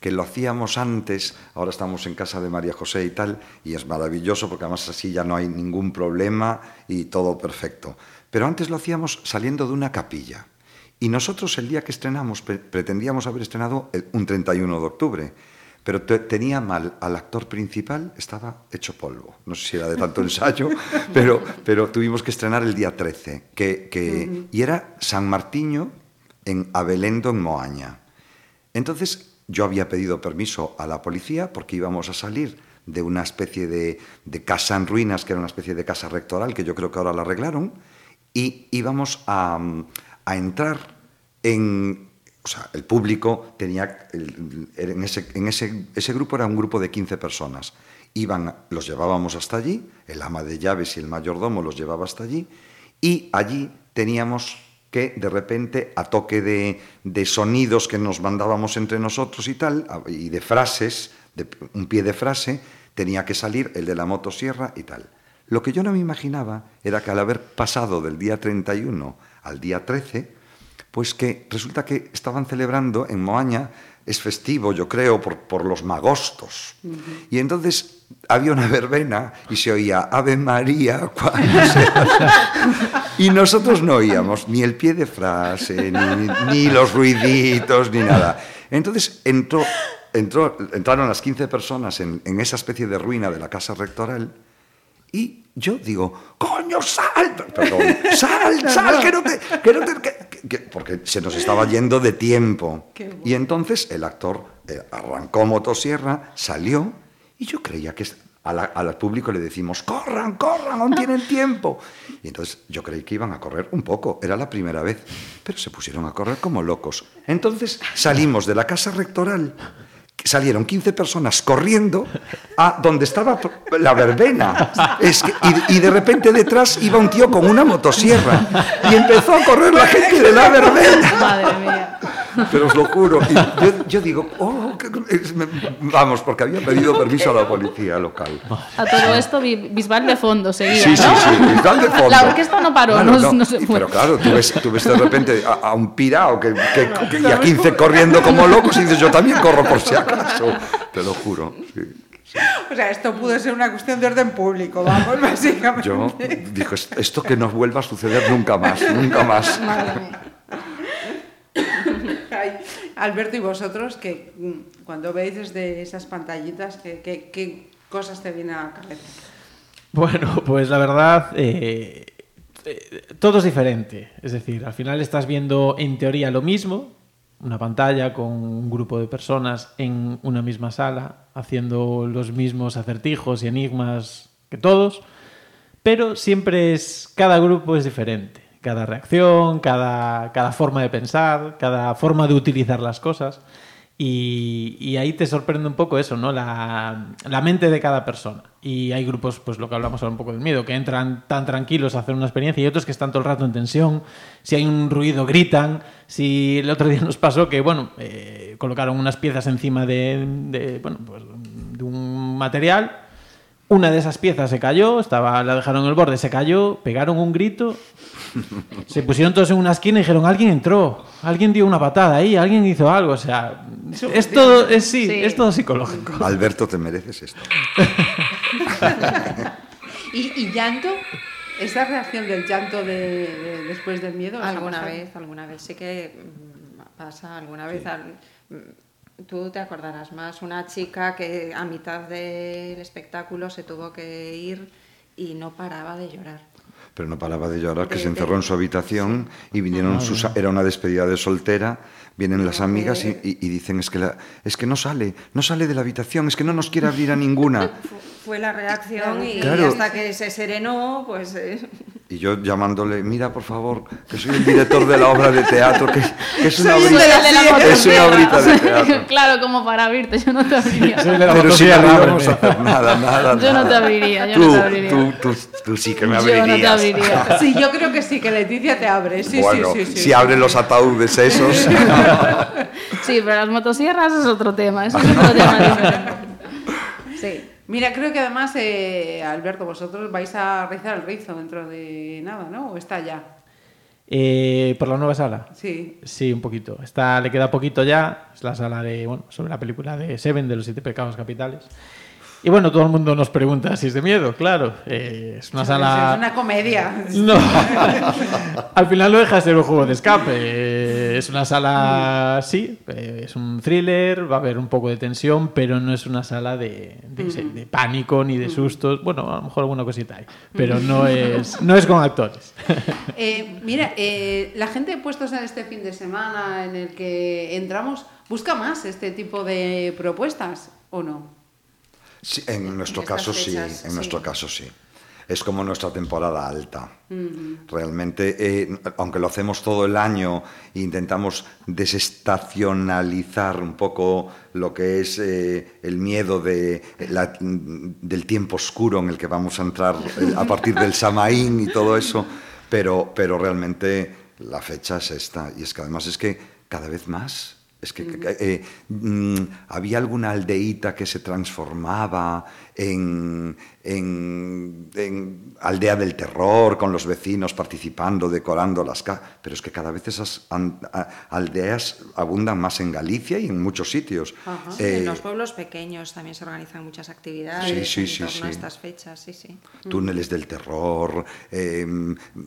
que lo hacíamos antes, ahora estamos en casa de María José y tal, y es maravilloso porque además así ya no hay ningún problema y todo perfecto. Pero antes lo hacíamos saliendo de una capilla. Y nosotros el día que estrenamos pre- pretendíamos haber estrenado un 31 de octubre, pero te- tenía mal al actor principal, estaba hecho polvo. No sé si era de tanto *laughs* ensayo, pero, pero tuvimos que estrenar el día 13, que, que- y era San Martiño en Abelendo, en Moaña. Entonces yo había pedido permiso a la policía porque íbamos a salir de una especie de, de casa en ruinas, que era una especie de casa rectoral, que yo creo que ahora la arreglaron, y íbamos a, a entrar en... O sea, el público tenía... en ese, grupo era un grupo de 15 personas. Iban, los llevábamos hasta allí, el ama de llaves y el mayordomo los llevaba hasta allí, y allí teníamos que de repente a toque de, sonidos que nos mandábamos entre nosotros y tal, y de frases, un pie de frase, tenía que salir el de la motosierra y tal. Lo que yo no me imaginaba era que al haber pasado del día 31 al día 13, pues que resulta que estaban celebrando en Moaña, es festivo, yo creo, por, por los magostos. Y entonces había una verbena y se oía Ave María *laughs* cuando se... Y nosotros no oíamos ni el pie de frase, ni, ni los ruiditos, ni nada. Entonces entró, entró, entraron las 15 personas en, en esa especie de ruina de la casa rectoral y yo digo, coño, sal, perdón, *laughs* sal, sal, que no te, que no te, que- que- porque se nos estaba *laughs* yendo de tiempo. Y entonces el actor eh, arrancó motosierra, salió, y yo creía que a la- al público le decimos, corran, corran, aún tienen *laughs* tiempo. Y entonces yo creí que iban a correr un poco, era la primera vez, pero se pusieron a correr como locos. Entonces salimos de la casa rectoral, salieron 15 personas corriendo a donde estaba la verbena. Y, y de repente detrás iba un tío con una motosierra y empezó a correr la gente de la verbena. Madre mía. Pero os lo juro. Y yo, yo digo, oh, qué- es- me- vamos, porque había pedido permiso a la policía local. A todo esto, Bi- Bisbal de fondo seguía, Sí, sí, ¿no? sí, Bisbal de fondo. La orquesta no paró, Claro, no, no se fue. Pero claro, tú ves, tú ves de repente a, a un pirao que, que- que- y a 15 corriendo como locos y dices, yo también corro por si acaso. Te lo juro. sí. O sea, esto pudo ser una cuestión de orden público, vamos, *laughs* básicamente. Yo digo, "Es- esto que no vuelva a suceder nunca más, nunca más. Madre mía. *laughs* Alberto, ¿y vosotros que mm, cuando veis desde esas pantallitas, qué cosas te vienen a la cabeza? Bueno, *laughs* pues la verdad, eh, eh, todo es diferente. Es decir, al final estás viendo en teoría lo mismo, una pantalla con un grupo de personas en una misma sala, haciendo los mismos acertijos y enigmas que todos, pero siempre es, cada grupo es diferente. Cada reacción, cada, cada forma de pensar, cada forma de utilizar las cosas. Y, ahí te sorprende un poco eso, ¿no? La, la mente de cada persona. Y hay grupos, pues lo que hablamos ahora un poco del miedo, que entran tan tranquilos a hacer una experiencia y otros que están todo el rato en tensión. Si hay un ruido, gritan. Si el otro día nos pasó que, bueno, eh, colocaron unas piezas encima de, bueno, pues, de un material. Una de esas piezas se cayó, estaba, la dejaron en el borde, se cayó, pegaron un grito, *laughs* se pusieron todos en una esquina y dijeron, alguien entró, alguien dio una patada ahí, alguien hizo algo. O sea, es todo, es, sí, Sí. es todo psicológico. Alberto, te mereces esto. *laughs* ¿Y, y llanto? ¿Esa reacción del llanto de, de- después del miedo? Alguna vez, alguna vez. Sí que mm, pasa alguna vez. al- mm, Tú te acordarás más, una chica que a mitad del espectáculo se tuvo que ir y no paraba de llorar. Pero no paraba de llorar, que se encerró en su habitación y vinieron sus... Era una despedida de soltera, vienen las amigas y, y- y dicen, es que, la- es que no sale, no sale de la habitación, es que no nos quiere abrir a ninguna. *laughs* Fu- Fue la reacción y Claro. hasta que se serenó, pues... eh, Y yo llamándole, mira, por favor, que soy el director de la obra de teatro, que, que es una obrita, de es una obrita de teatro. *laughs* claro, como para abrirte, yo no te abriría. Soy el de la Pero si no íbamos a hacer nada, nada, Yo no nada. te abriría, yo tú, no te abriría. Tú, tú, tú sí que me Yo no te abrirías. abriría. Sí, yo creo que sí, que Leticia te abre. Sí, bueno, sí, sí, sí. si abre los ataúdes esos... *laughs* Sí, pero las motosierras es otro tema, eso es otro tema diferente. Sí. Mira, creo que además, eh, Alberto, vosotros vais a rizar el rizo dentro de nada, ¿no? ¿O está ya? Eh, por la nueva sala. Sí. Sí, un poquito. Está, le queda poquito ya. Es la sala de, bueno, sobre la película de Seven, de los siete pecados capitales. Y bueno, todo el mundo nos pregunta si es de miedo, claro. Eh, es una sala... Es una comedia. No. *laughs* Al final no deja de ser un juego de escape. Eh, Es una sala, sí, eh, es un thriller, va a haber un poco de tensión, pero no es una sala de, de- de pánico ni de sustos. Bueno, a lo mejor alguna cosita hay, pero no es, no es con actores. *laughs* Eh, mira, eh, la gente puestos en este fin de semana en el que entramos, ¿busca más este tipo de propuestas o no? Sí, en nuestro caso sí, en sí. nuestro caso sí. Es como nuestra temporada alta. Realmente, eh, aunque lo hacemos todo el año e intentamos desestacionalizar un poco lo que es eh, el miedo de, la- del tiempo oscuro en el que vamos a entrar eh, a partir del Samaín y todo eso, pero, pero realmente la fecha es esta. Y es que además es que cada vez más es que eh, mm, había alguna aldeíta que se transformaba en, en- en aldea del terror, con los vecinos participando, decorando las casas. Pero es que cada vez esas aldeas abundan más en Galicia y en muchos sitios. Eh, en los pueblos pequeños también se organizan muchas actividades Sí, sí, en sí, a estas fechas, sí, sí. túneles del terror, eh,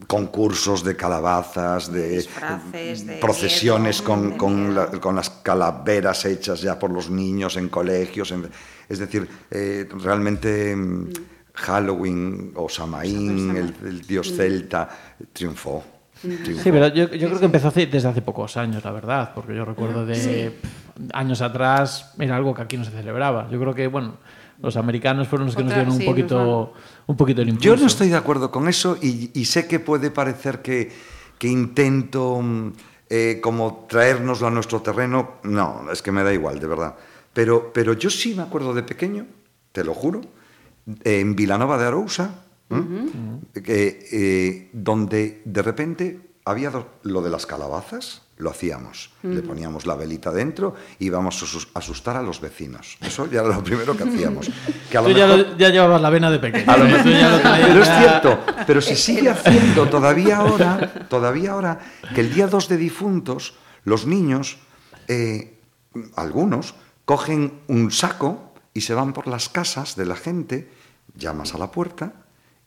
concursos de calabazas, de, Disfraces, de procesiones miedo, con, de con la- con las calaveras hechas ya por los niños en colegios. en- es decir, eh, realmente mm, Halloween o Samaín, el, el dios celta, triunfó. triunfó. Sí, pero yo, yo creo que empezó hace- desde hace pocos años, la verdad, porque yo recuerdo de pff, años atrás era algo que aquí no se celebraba. Yo creo que, bueno, los americanos fueron los que nos dieron un sí, poquito, un poquito el impulso. Yo no estoy de acuerdo con eso y, y sé que puede parecer que, que intento mm, eh, como traérnoslo a nuestro terreno. No, es que me da igual, de verdad. Pero, pero yo sí me acuerdo de pequeño, te lo juro, en Vilanova de Arousa, ¿eh? eh, donde de repente había lo de las calabazas, lo hacíamos. Le poníamos la velita dentro y íbamos a asus- asustar a los vecinos. Eso ya era lo primero que hacíamos. Que a lo Tú ya, mejor- lo- ya llevabas la vena de pequeño. a lo mejor- Tú ya lo traías pero es cierto, pero se sigue haciendo todavía ahora, todavía ahora, que el día 2 de difuntos, los niños, eh, algunos, cogen un saco y se van por las casas de la gente, llamas a la puerta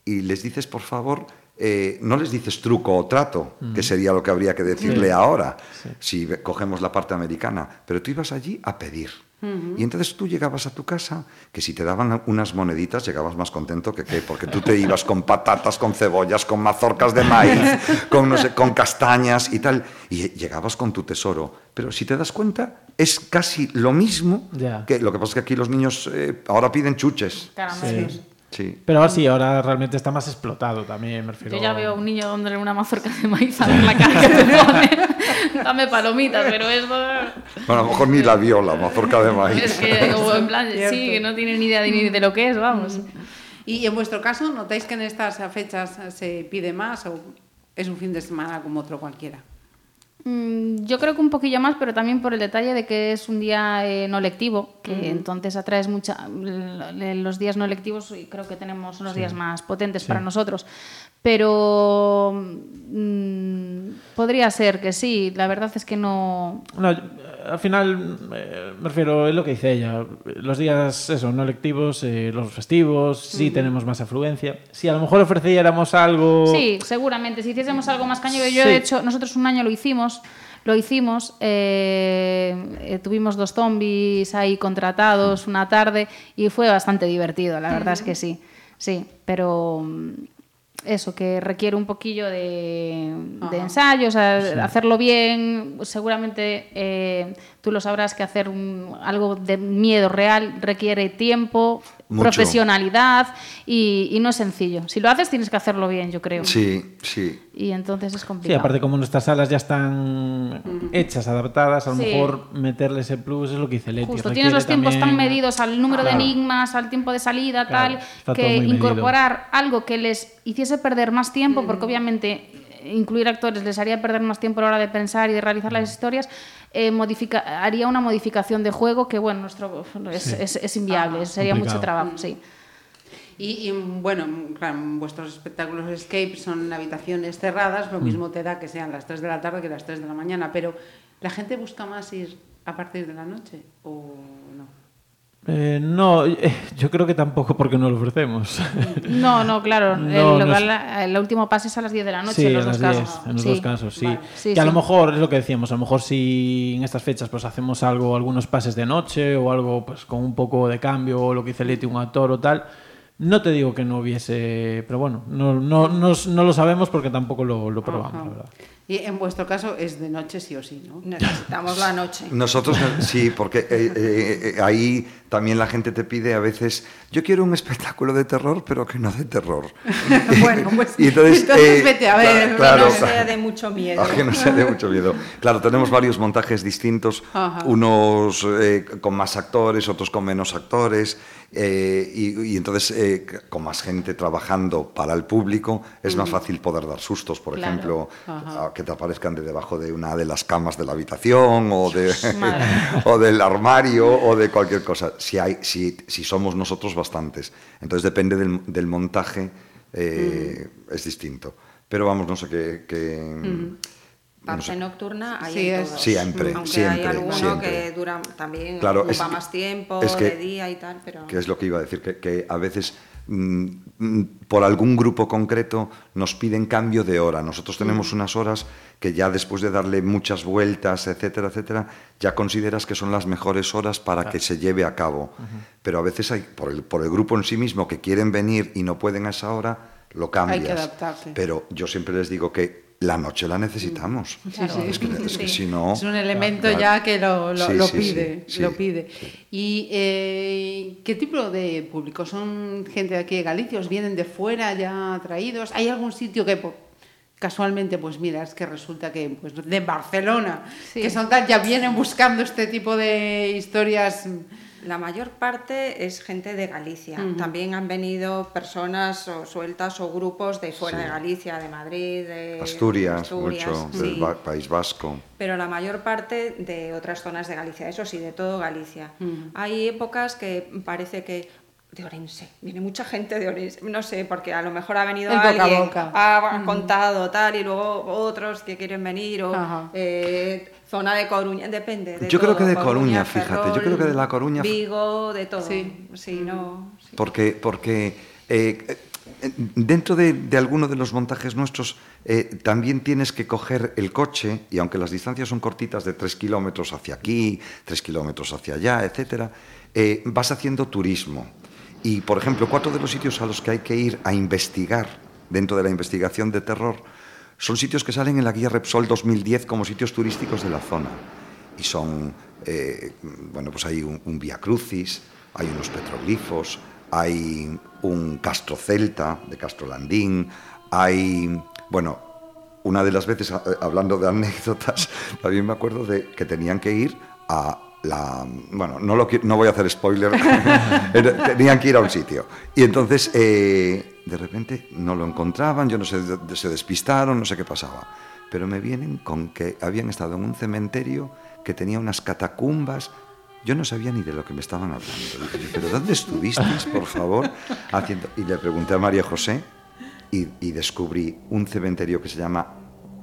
y les dices, por favor, eh, no les dices truco o trato, que sería lo que habría que decirle ahora, si cogemos la parte americana, pero tú ibas allí a pedir. Y entonces tú llegabas a tu casa, que si te daban unas moneditas llegabas más contento que qué, porque tú te ibas con patatas, con cebollas, con mazorcas de maíz, *laughs* con, no sé, con castañas y tal, y llegabas con tu tesoro. Pero si te das cuenta, es casi lo mismo Ya. que lo que pasa es que aquí los niños eh, ahora piden chuches. Sí. Pero ahora sí, ahora realmente está más explotado también, me refiero. Yo ya veo a un niño dándole una mazorca de maíz a ver *laughs* la cara que te pone. Dame palomitas, pero eso... Bueno, a lo mejor ni la viola, mazorca de maíz. Es que, en plan, sí, que no tiene ni idea de, ni de lo que es, vamos. Y en vuestro caso, ¿notáis que en estas fechas se pide más o es un fin de semana como otro cualquiera? Mm, Yo creo que un poquillo más, pero también por el detalle de que es un día eh, no lectivo, que entonces atraes mucha. Los días no lectivos y creo que tenemos unos días más potentes para nosotros. Pero mm, podría ser que sí, la verdad es que no. Al final, eh, me refiero, es lo que dice ella. Los días, eso, no lectivos, eh, los festivos, sí tenemos más afluencia. Si a lo mejor ofreciéramos algo. Sí, seguramente. Si hiciésemos algo más cañero, yo Sí. he hecho, nosotros un año lo hicimos, lo hicimos, eh, tuvimos dos zombies ahí contratados una tarde y fue bastante divertido, la verdad es que sí, sí, pero mm, eso, que requiere un poquillo de, de ensayo, o sea, hacerlo bien, seguramente eh, tú lo sabrás que hacer un- algo de miedo real requiere tiempo, Mucho. profesionalidad y, y no es sencillo. Si lo haces tienes que hacerlo bien, yo creo. Sí, sí. Y entonces es Sí, complicado. aparte como nuestras salas ya están hechas, adaptadas, a lo Sí. mejor meterle ese plus es lo que dice Leti. Justo, tienes los tiempos tan medidos al número Claro. de enigmas, al tiempo de salida, Claro, tal, que medido. incorporar algo que les hiciese perder más tiempo, porque obviamente eh, incluir actores les haría perder más tiempo a la hora de pensar y de realizar las historias, eh, modifica- haría una modificación de juego que, bueno, nuestro es, es- es inviable, sería mucho trabajo, sí. Y, y, bueno, claro, vuestros espectáculos escape son habitaciones cerradas, lo mismo te da que sean las 3 de la tarde que las 3 de la mañana, pero ¿la gente busca más ir a partir de la noche o? Eh, no, eh, yo creo que tampoco porque no lo ofrecemos. No, no, claro. *laughs* No, el, último pase es a las 10 de la noche Sí, en los dos las 10, casos. en los Sí. dos casos, sí. Vale. Sí, que a lo mejor es lo que decíamos, a lo mejor si en estas fechas pues hacemos algo, algunos pases de noche o algo pues con un poco de cambio o lo que dice Leti, un actor o tal. No te digo que no hubiese, pero bueno, no, no, no, no lo sabemos porque tampoco lo, lo probamos, Ajá. la verdad. Y en vuestro caso es de noche sí o sí, ¿no? Necesitamos la noche. Nosotros sí, porque eh, eh, eh, ahí también la gente te pide a veces, yo quiero un espectáculo de terror, pero que no de terror. *laughs* Bueno, pues, Y entonces, entonces eh, vete a ver. claro, que no claro. sea de mucho miedo. *laughs* Que no sea de mucho miedo. Claro, tenemos varios montajes distintos, Ajá. unos eh, con más actores, otros con menos actores, eh, y, y entonces eh, con más gente trabajando para el público es más fácil poder dar sustos, por Claro. ejemplo, Ajá. Que te aparezcan de debajo de una de las camas de la habitación o, de, *laughs* o del armario o de cualquier cosa. Si, hay, si, si somos nosotros bastantes. Entonces depende del, del montaje, eh, es distinto. Pero vamos, no sé qué... qué- Parte nocturna hay Sí, en es- todos. Siempre, Aunque siempre, hay alguno siempre. que dura también Claro, ocupa es- más tiempo, es que- de día y tal, pero... que es lo que iba a decir, que, que a veces mm, mm, por algún grupo concreto nos piden cambio de hora. Nosotros tenemos unas horas que ya después de darle muchas vueltas, etcétera, etcétera, ya consideras que son las mejores horas para que se lleve a cabo. Pero a veces hay, por el, por el grupo en sí mismo, que quieren venir y no pueden a esa hora, lo cambias. Hay que adaptarse. Pero yo siempre les digo que la noche la necesitamos. Sí, sí. Es que, es que Sí. si no... Es un elemento Claro. ya que lo, lo- Sí, lo sí, pide, sí, lo sí, pide. ¿Y eh, qué tipo de público? ¿Son gente de aquí de Galicia? ¿Os vienen de fuera ya traídos? ¿Hay algún sitio que casualmente, pues mira, es que resulta que pues, de Barcelona, Sí. que son tal, ya vienen buscando este tipo de historias? La mayor parte es gente de Galicia. También han venido personas o sueltas o grupos de fuera de Galicia, de Madrid, de Asturias, Asturias, mucho, sí. del País Vasco. Pero la mayor parte de otras zonas de Galicia, eso sí, de todo Galicia. Hay épocas que parece que de Orense, viene mucha gente de Orense, no sé, porque a lo mejor ha venido boca alguien, boca. ha contado tal, y luego otros que quieren venir, o eh, zona de Coruña, depende. de Yo creo que de Coruña, fíjate, yo creo que de La Coruña- Vigo, de todo. Sí. Sí, no. sí. Porque, porque eh, eh, dentro de, de alguno de los montajes nuestros eh, también tienes que coger el coche y aunque las distancias son cortitas de tres kilómetros hacia aquí, tres kilómetros hacia allá, etcétera, eh, vas haciendo turismo. Y, por ejemplo, cuatro de los sitios a los que hay que ir a investigar dentro de la investigación de terror son sitios que salen en la guía Repsol 2010 como sitios turísticos de la zona. Y son, eh, bueno, pues hay un, un Via Crucis, hay unos petroglifos, hay un Castro Celta de Castro Landín, hay, bueno, una de las veces, eh, hablando de anécdotas, *laughs* también me acuerdo de que tenían que ir a la... Bueno, no, lo, no voy a hacer spoiler, *laughs* tenían que ir a un sitio. Y entonces, eh, de repente, no lo encontraban, yo no sé, se despistaron, no sé qué pasaba. Pero me vienen con que habían estado en un cementerio que tenía unas catacumbas. Yo no sabía ni de lo que me estaban hablando. Dije ¿pero dónde estuvisteis, por favor? *laughs* Haciendo... Y le pregunté a María José y, y descubrí un cementerio que se llama,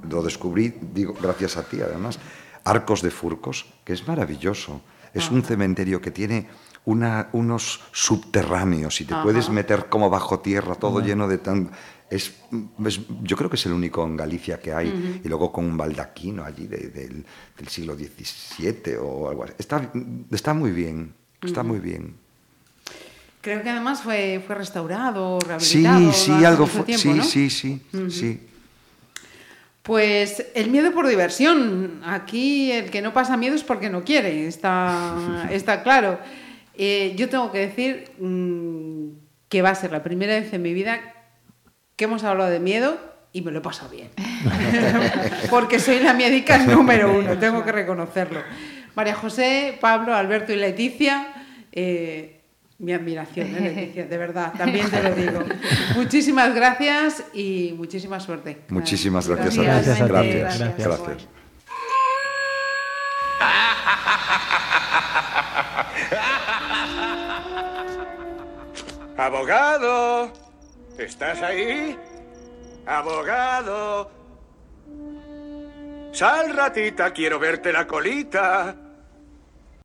lo descubrí, digo, gracias a ti además, Arcos de Furcos, que es maravilloso. Es un cementerio que tiene una- unos subterráneos y te puedes meter como bajo tierra, todo lleno de tan... Es, es- yo creo que es el único en Galicia que hay, y luego con un baldaquino allí de- del, del siglo XVII o algo así. Está, está muy bien, está muy bien. Creo que además fue, fue restaurado, Sí, rehabilitado. sí, hace algo fue. tiempo, sí, ¿no? sí, sí, sí. Pues el miedo por diversión. Aquí el que no pasa miedo es porque no quiere, está, *laughs* está claro. Eh, yo tengo que decir mm, que va a ser la primera vez en mi vida que hemos hablado de miedo y me lo he pasado bien. *laughs* porque soy la médica número uno, tengo que reconocerlo. María José, Pablo, Alberto y Leticia. eh, mi admiración, ¿eh, Leticia, de verdad, también te lo digo. Muchísimas gracias y muchísima suerte. Muchísimas gracias, Gracias a ti. ti, Gracias, gracias. gracias. Abogado, ¿estás ahí? Abogado. Sal ratita, quiero verte la colita.